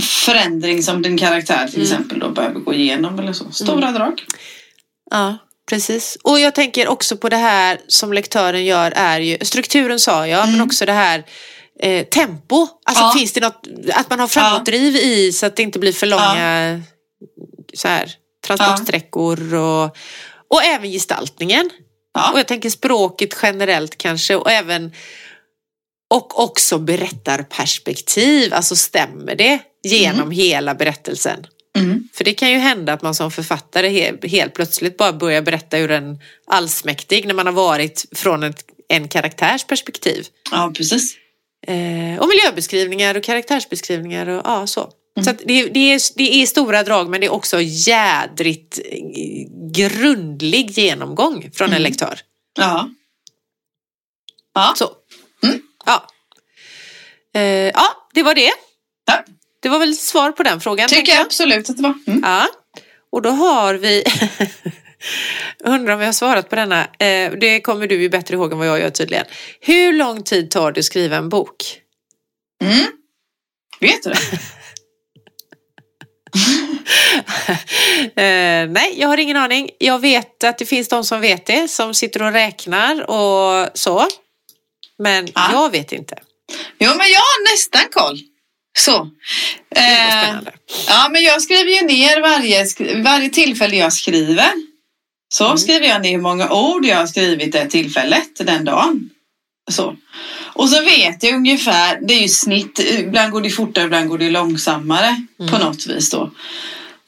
förändring som din karaktär till exempel då behöver gå igenom eller så? Stora Mm. drag. Ja, precis. Och jag tänker också på det här som lektören gör är ju, strukturen sa jag, men också det här eh, tempo. Alltså Ja. finns det något, att man har framåtdriv i så att det inte blir för långa så här, transportsträckor och, och även gestaltningen. Och jag tänker språket generellt kanske och även och också berättarperspektiv, alltså stämmer det genom hela berättelsen? Mm. För det kan ju hända att man som författare he- helt plötsligt bara börjar berätta ur en allsmäktig när man har varit från ett, en karaktärs perspektiv. Ja, precis. Eh, och miljöbeskrivningar och karaktärsbeskrivningar och ja, så. Så att det, det, är, det är stora drag men det är också jädrigt eh, grundlig genomgång från en lektör. Ja. Ja. Så. Ja. Eh, ja, det var det. ja. Det var väl svar på den frågan. Tycker jag absolut att det var. Mm. Ja, och då har vi Undrar om vi har svarat på denna. Eh, det kommer du ju bättre ihåg än vad jag gör tydligen. Hur lång tid tar det att skriva en bok? Mm. Vet du det? Eh, nej, jag har ingen aning. Jag vet att det finns de som vet det, som sitter och räknar och så. Men Ja. jag vet inte. Jo, men jag har nästan koll. Så. Eh, ja, men jag skriver ju ner varje, varje tillfälle jag skriver. Så Mm. skriver jag ner hur många ord jag har skrivit det tillfället, den dagen. Så. Och så vet jag ungefär, det är ju snitt, ibland går det fortare, ibland går det långsammare Mm. på något vis då.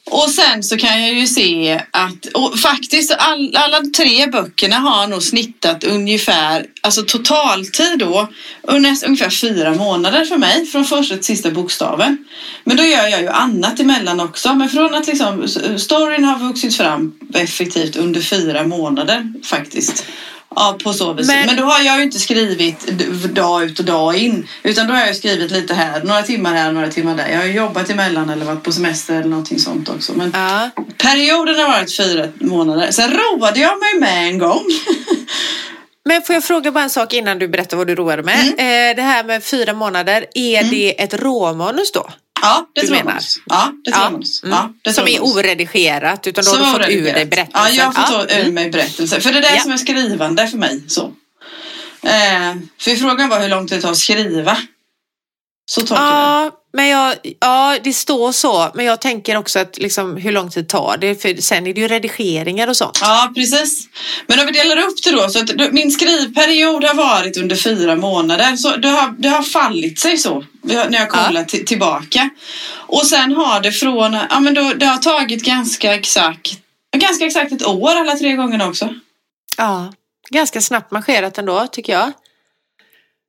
Och sen så kan jag ju se att, och faktiskt all, alla tre böckerna har nog snittat ungefär, alltså totaltid då, ungefär, fyra månader för mig från första till sista bokstaven. Men då gör jag ju annat emellan också. Men från att liksom, storyn har vuxit fram effektivt under fyra månader faktiskt. Ja, på så vis. Men- Men, då har jag ju inte skrivit dag ut och dag in. Utan då har jag skrivit lite här, några timmar här, några timmar där. Jag har jobbat emellan eller varit på semester eller någonting sånt också. Men Ja. perioden har varit fyra månader. Sen roade jag mig med en gång. Men får jag fråga bara en sak innan du berättar vad du roade med? Mm. Eh, det här med fyra månader, är det ett råmanus då? Ja, det tror jag manus. Ja, det tror jag manus. mm. Ja, det som är oredigerat utan då Som har du fått ur dig berättelsen? Ja, jag har fått ta ur mm. mig berättelser. För det är det Ja. som är skrivande för mig. Så. Eh, för frågan var hur lång tid det tar att skriva. Så tolkar. Ja, men jag, ja, det står så. Men jag tänker också att liksom, hur lång tid tar det? För sen är det ju redigeringar och sånt. Ja, precis. Men om vi delar upp det då. Så att min skrivperiod har varit under fyra månader. Så det har, det har fallit sig så. När jag kollar till, tillbaka. Och sen har det från, ja men då, det har tagit ganska exakt, ganska exakt ett år alla tre gångerna också. Ja, ganska snabbt marscherat ändå tycker jag.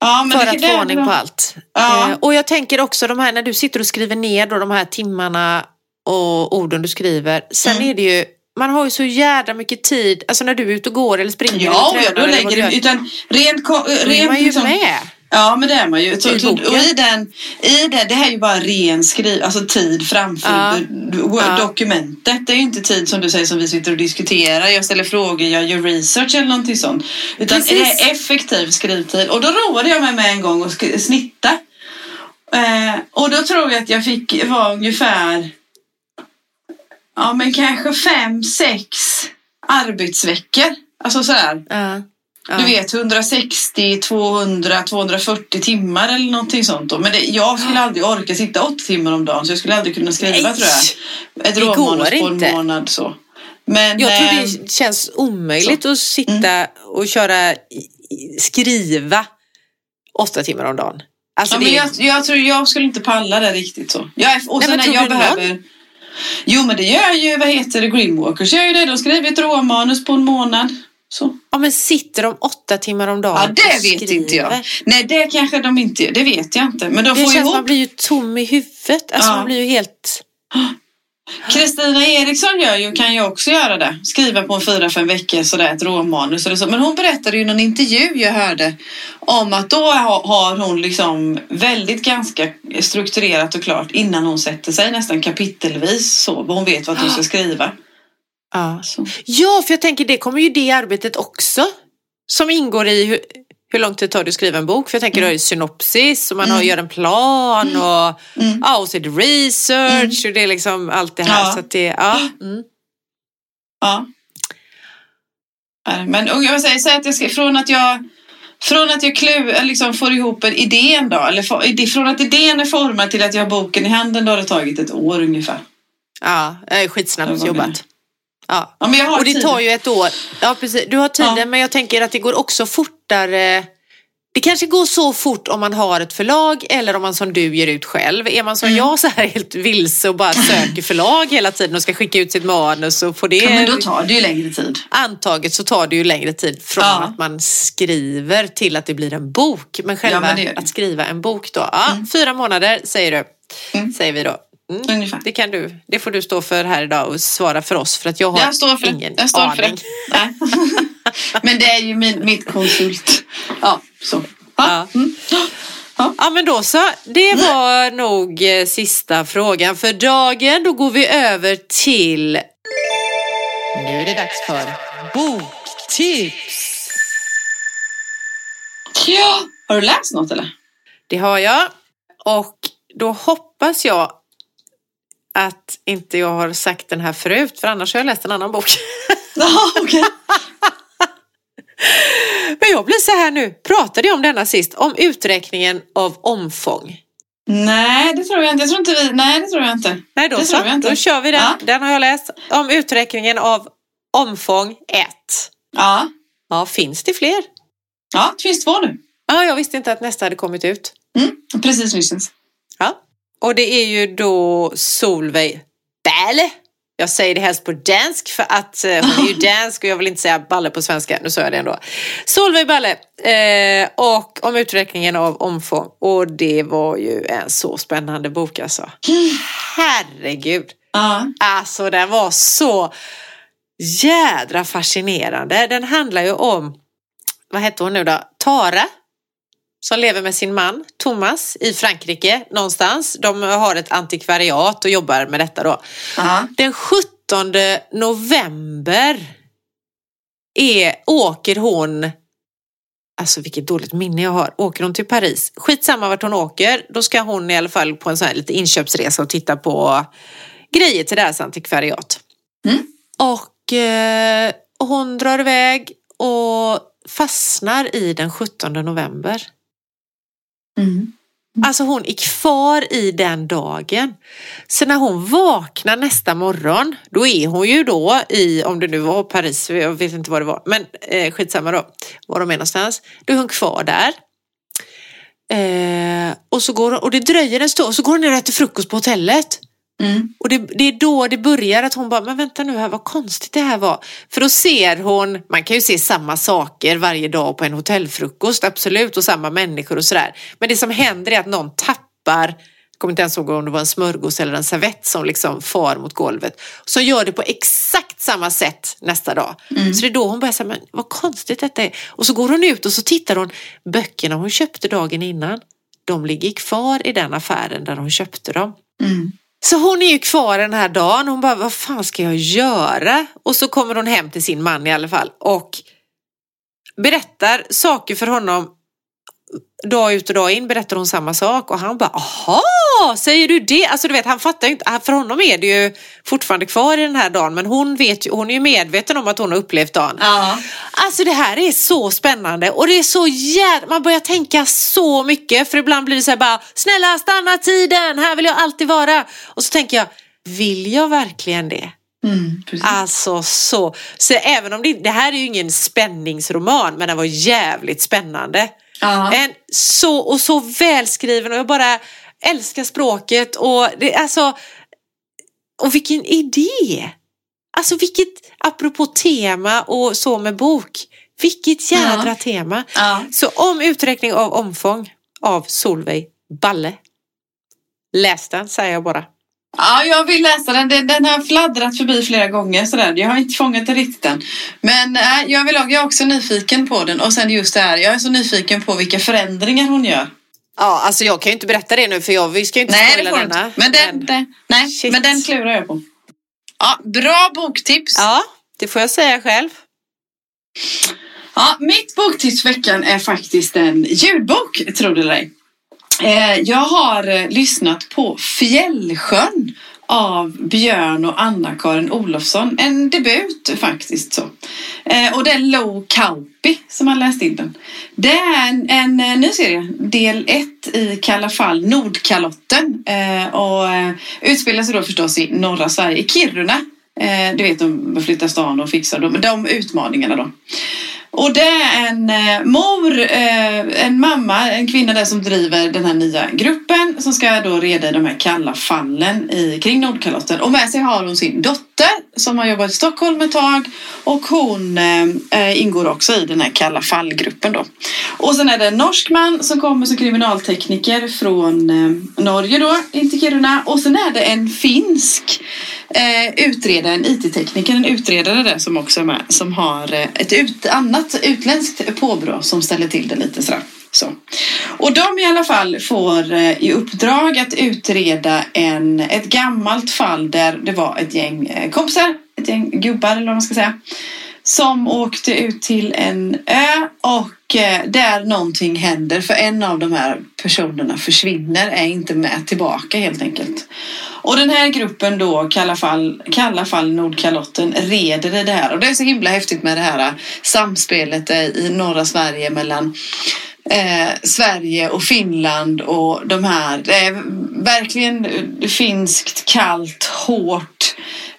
Ja, för att få ordning på allt. Ja. Eh, och jag tänker också de här när du sitter och skriver ner då de här timmarna och orden du skriver. Sen Mm. är det ju, man har ju så jävla mycket tid, alltså när du är ute och går eller springer Ja, eller ja, tränar då eller vad lägger du utan rent, ko- då är rent man ju liksom, med. Ja, men det är man ju. Och i den, i det, det här är ju bara ren skriv, alltså tid framför Ja. Dokumentet. Det är ju inte tid som du säger som vi sitter och diskuterar. Jag ställer frågor, jag gör research eller någonting sånt. Utan Precis. det är effektiv skrivtid. Och då roade jag mig med en gång att snitta. Eh, och då tror jag att jag fick vara ungefär Ja men kanske fem, sex arbetsveckor. Alltså sådär. Ja. Ja. Du vet 160, 200, 240 timmar eller någonting sånt. Då. Men det, jag skulle aldrig orka sitta åtta timmar om dagen så jag skulle aldrig kunna skriva Nej, tror jag. Ett råmanus på en månad så. Men, Jag tror eh, det känns omöjligt att sitta och köra, skriva åtta timmar om dagen. Alltså ja, det men är, jag, jag tror jag skulle inte palla det riktigt så. Jag och Nej, sen när jag du någon? behöver... Jo men det gör ju, vad heter det, Greenwalkers gör ju det. De skriver ett råmanus på en månad. Så. ja, men sitter de åtta timmar om dagen Ja och det vet skriver? inte jag. Nej det kanske de inte gör, det vet jag inte. Men de Det får känns ihop man blir ju tom i huvudet. Alltså Ja. man blir ju helt... Kristina Eriksson gör ju, kan ju också göra det. Skriva på en fyra, fem veckor sådär ett råmanus eller så. Men hon berättade ju i någon intervju jag hörde om att då ha- har hon liksom väldigt ganska strukturerat och klart innan hon sätter sig nästan kapitelvis så. Hon vet vad hon ska skriva. Ja. Så. ja, för jag tänker det kommer ju det arbetet också. Som ingår i hur, hur lång tid tar det att skriva en bok? För jag tänker mm. det är synopsis och man har, gör en plan och, Mm. ja, och så är det research och det är liksom allt det här. Ja. Så det, ja. Mm. Ja. Men jag säger så att jag ska, från att jag från att jag klu, liksom får ihop en idén då, eller ide- från att idén är formad till att jag har boken i handen då har det tagit ett år ungefär. Ja, skitsnabbt jobbat. Ja. Ja, men jag har Och det tid. tar ju ett år. Ja, precis. Du har tiden, Ja. men jag tänker att det går också fortare det kanske går så fort om man har ett förlag eller om man som du ger ut själv. Är man som Mm. jag så här helt vilse och bara söker förlag hela tiden och ska skicka ut sitt manus och få det Ja, men då tar det ju längre tid. antaget så tar det ju längre tid från Ja. att man skriver till att det blir en bok. Men själva men gör det. att skriva en bok då. Ja, Fyra månader säger du. Mm. Säger vi då. Mm. Det kan du. Det får du stå för här idag och svara för oss för att jag har Jag står för ingen det. Jag står aning. för. Men det är ju min, mitt konsult. Ja, så. Ja. Ja. Mm. Ja men då så. Det var nog eh, sista frågan för dagen. Då går vi över till Nu är det dags för boktips. ja. Har du läst något eller? Det har jag. Och då hoppas jag att inte jag har sagt den här förut för annars har jag läst en annan bok. Ja, okej. Men jag blir så här nu, pratade jag om denna sist? Om uträkningen av omfång. Nej, det tror jag inte. Jag tror inte vi... Nej, det tror jag inte. Nej då Det så, då kör vi den. Ja. Den har jag läst. Om uträkningen av omfång 1. Ja. Ja, finns det fler? Ja, det finns två nu. Ja, jag visste inte att nästa hade kommit ut. Mm. Precis nyss. Och det är ju då Solveig Balle. Jag säger det helst på dansk för att eh, hon är ju dansk och jag vill inte säga balle på svenska. Nu sa jag det ändå. Solveig Balle eh, och om uträkningen av omfång. Och det var ju en så spännande bok alltså. Herregud. Ja. Alltså den var så jädra fascinerande. Den handlar ju om, vad heter hon nu då? Tara. Som lever med sin man Thomas i Frankrike någonstans. De har ett antikvariat och jobbar med detta då. Ja. Den 17 november är, åker hon, alltså vilket dåligt minne jag har, åker hon till Paris. Skitsamma vart hon åker, då ska hon i alla fall på en sån här lite inköpsresa och titta på grejer till deras antikvariat. Mm. Och eh, hon drar iväg och fastnar i den 17 november. Mm. Alltså hon är kvar i den dagen. Så när hon vaknar nästa morgon, då är hon ju då i, om det nu var Paris, jag vet inte vad det var, men eh, skitsamma då, var de är någonstans. Då är hon kvar där. Eh, och, så går hon, och det dröjer en stund, så går hon ner och äter frukost på hotellet. Mm. Och det, det är då det börjar att hon bara, men vänta nu här, vad konstigt det här var. För då ser hon, man kan ju se samma saker varje dag på en hotellfrukost, absolut, och samma människor och sådär. Men det som händer är att någon tappar, jag kommer inte ens ihåg om det var en smörgås eller en servett som liksom far mot golvet. Så gör det på exakt samma sätt nästa dag. Så det är då hon börjar säga, men vad konstigt detta är. Och så går hon ut och så tittar hon, böckerna hon köpte dagen innan, de ligger kvar i den affären där hon köpte dem. Mm. Så hon är ju kvar den här dagen. Hon bara, vad fan ska jag göra? Och så kommer hon hem till sin man i alla fall och berättar saker för honom. Dag ut och dag in berättar hon samma sak och han bara, aha, säger du det? Alltså du vet, han fattar ju inte. För honom är det ju fortfarande kvar i den här dagen, men hon vet hon är ju medveten om att hon har upplevt dagen. Ja. Alltså det här är så spännande och det är så jävla, man börjar tänka så mycket för ibland blir det så här bara snälla stanna tiden, här vill jag alltid vara. Och så tänker jag, vill jag verkligen det? Mm. Alltså så, så även om det, det här är ju ingen spänningsroman men den var jävligt spännande. Ja. En så, och så välskriven och jag bara älskar språket och det, alltså, och vilken idé! Alltså vilket, apropå tema och så med bok, vilket jädra Ja. tema. Ja. Så om uträkning av omfång av Solveig Balle. Läs den säger jag bara. Ja, jag vill läsa den. Den, den har fladdrat förbi flera gånger. Sådär. Jag har inte fångat den riktigt än. Men äh, jag, vill, jag är också nyfiken på den. Och sen just det här, jag är så nyfiken på vilka förändringar hon gör. Ja, alltså jag kan ju inte berätta det nu för jag, vi ska ju inte Nej, spoila du denna. Men den, den, nej, Shit. men den klurar jag på. Ja, bra boktips. Ja, det får jag säga själv. Ja, mitt boktips veckan är faktiskt en ljudbok, tror det eller ej. Eh, jag har eh, lyssnat på Fjällsjön av Björn och Anna-Karin Olofsson. En debut faktiskt. så. Eh, och det är Lo Kauppi som har läst in den. Det är en, en ny serie, del ett i Kalla fall Nordkalotten. Och utspelar sig då förstås i norra Sverige, i Kiruna. Du vet, de flyttar stan och fixar de, de utmaningarna då. Och det är en eh, mor, eh, en mamma, en kvinna där som driver den här nya gruppen som ska då reda i de här kalla fallen i, kring Nordkalotten. Och med sig har hon sin dotter som har jobbat i Stockholm ett tag och hon eh, eh, ingår också i den här kalla fallgruppen då. Och sen är det en norsk man som kommer som kriminaltekniker från eh, Norge då, in till Kiruna. Och sen är det en finsk eh, utredare, en IT-tekniker, en utredare där som också är med, som har eh, ett ut, annat utländskt påbrå som ställer till det lite sådär. Så. Och de i alla fall får eh, i uppdrag att utreda en, ett gammalt fall där det var ett gäng eh, kompisar, ett gäng gubbar eller vad man ska säga, som åkte ut till en ö och eh, där någonting händer för en av de här personerna försvinner, är inte med tillbaka helt enkelt. Och den här gruppen då, Kalla fall, Kalla fall Nordkalotten, reder i det här. Och det är så himla häftigt med det här samspelet i norra Sverige mellan eh, Sverige och Finland och de här. Det är verkligen finskt, kallt, hårt,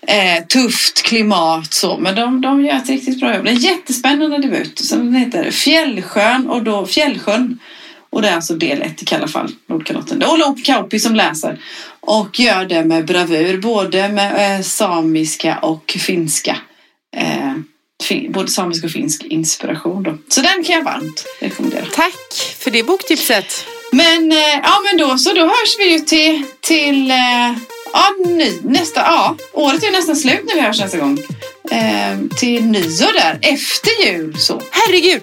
eh, tufft klimat så. Men de, de gör ett riktigt bra jobb. Det är en jättespännande debut. Så den heter Fjällsjön och då Fjällsjön. Och det är alltså del ett i Kalla fall, Nordkalotten. Det är Olof Kauppi som läser och gör det med bravur, både med eh, samiska och finska. Eh, både samisk och finsk inspiration. Då. Så den kan jag varmt rekommendera. Tack för det boktipset. Men, eh, ja, men då så, då hörs vi ju till, till eh, ja, ny, nästa, ja, året är nästan slut när vi hörs nästa gång. Eh, till nyår där, efter jul så. Herregud,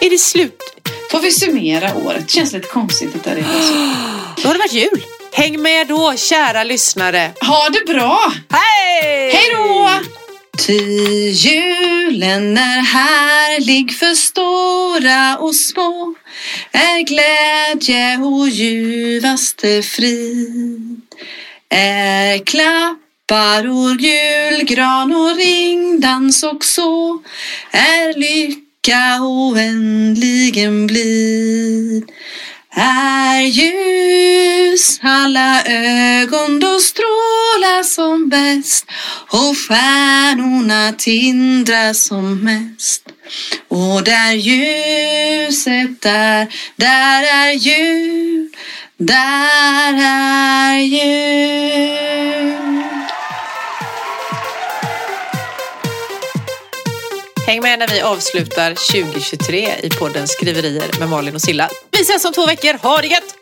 är det slut? Får vi summera året? Känns lite konstigt att det är så. Då har det varit jul. Häng med då, kära lyssnare. Ha det bra! Hej! Hej då! Ty julen är härlig för stora och små är glädje och ljuvaste frid. Är klappar och julgran och ringdans och så är lycka oändligen blid. Är ljus alla ögon då strålar som bäst och stjärnorna tindrar som mest. Och där ljuset är, där är jul, där är jul. Häng med när vi avslutar 2023 i podden Skriverier med Malin och Silla. Vi ses om två veckor. Ha det gött!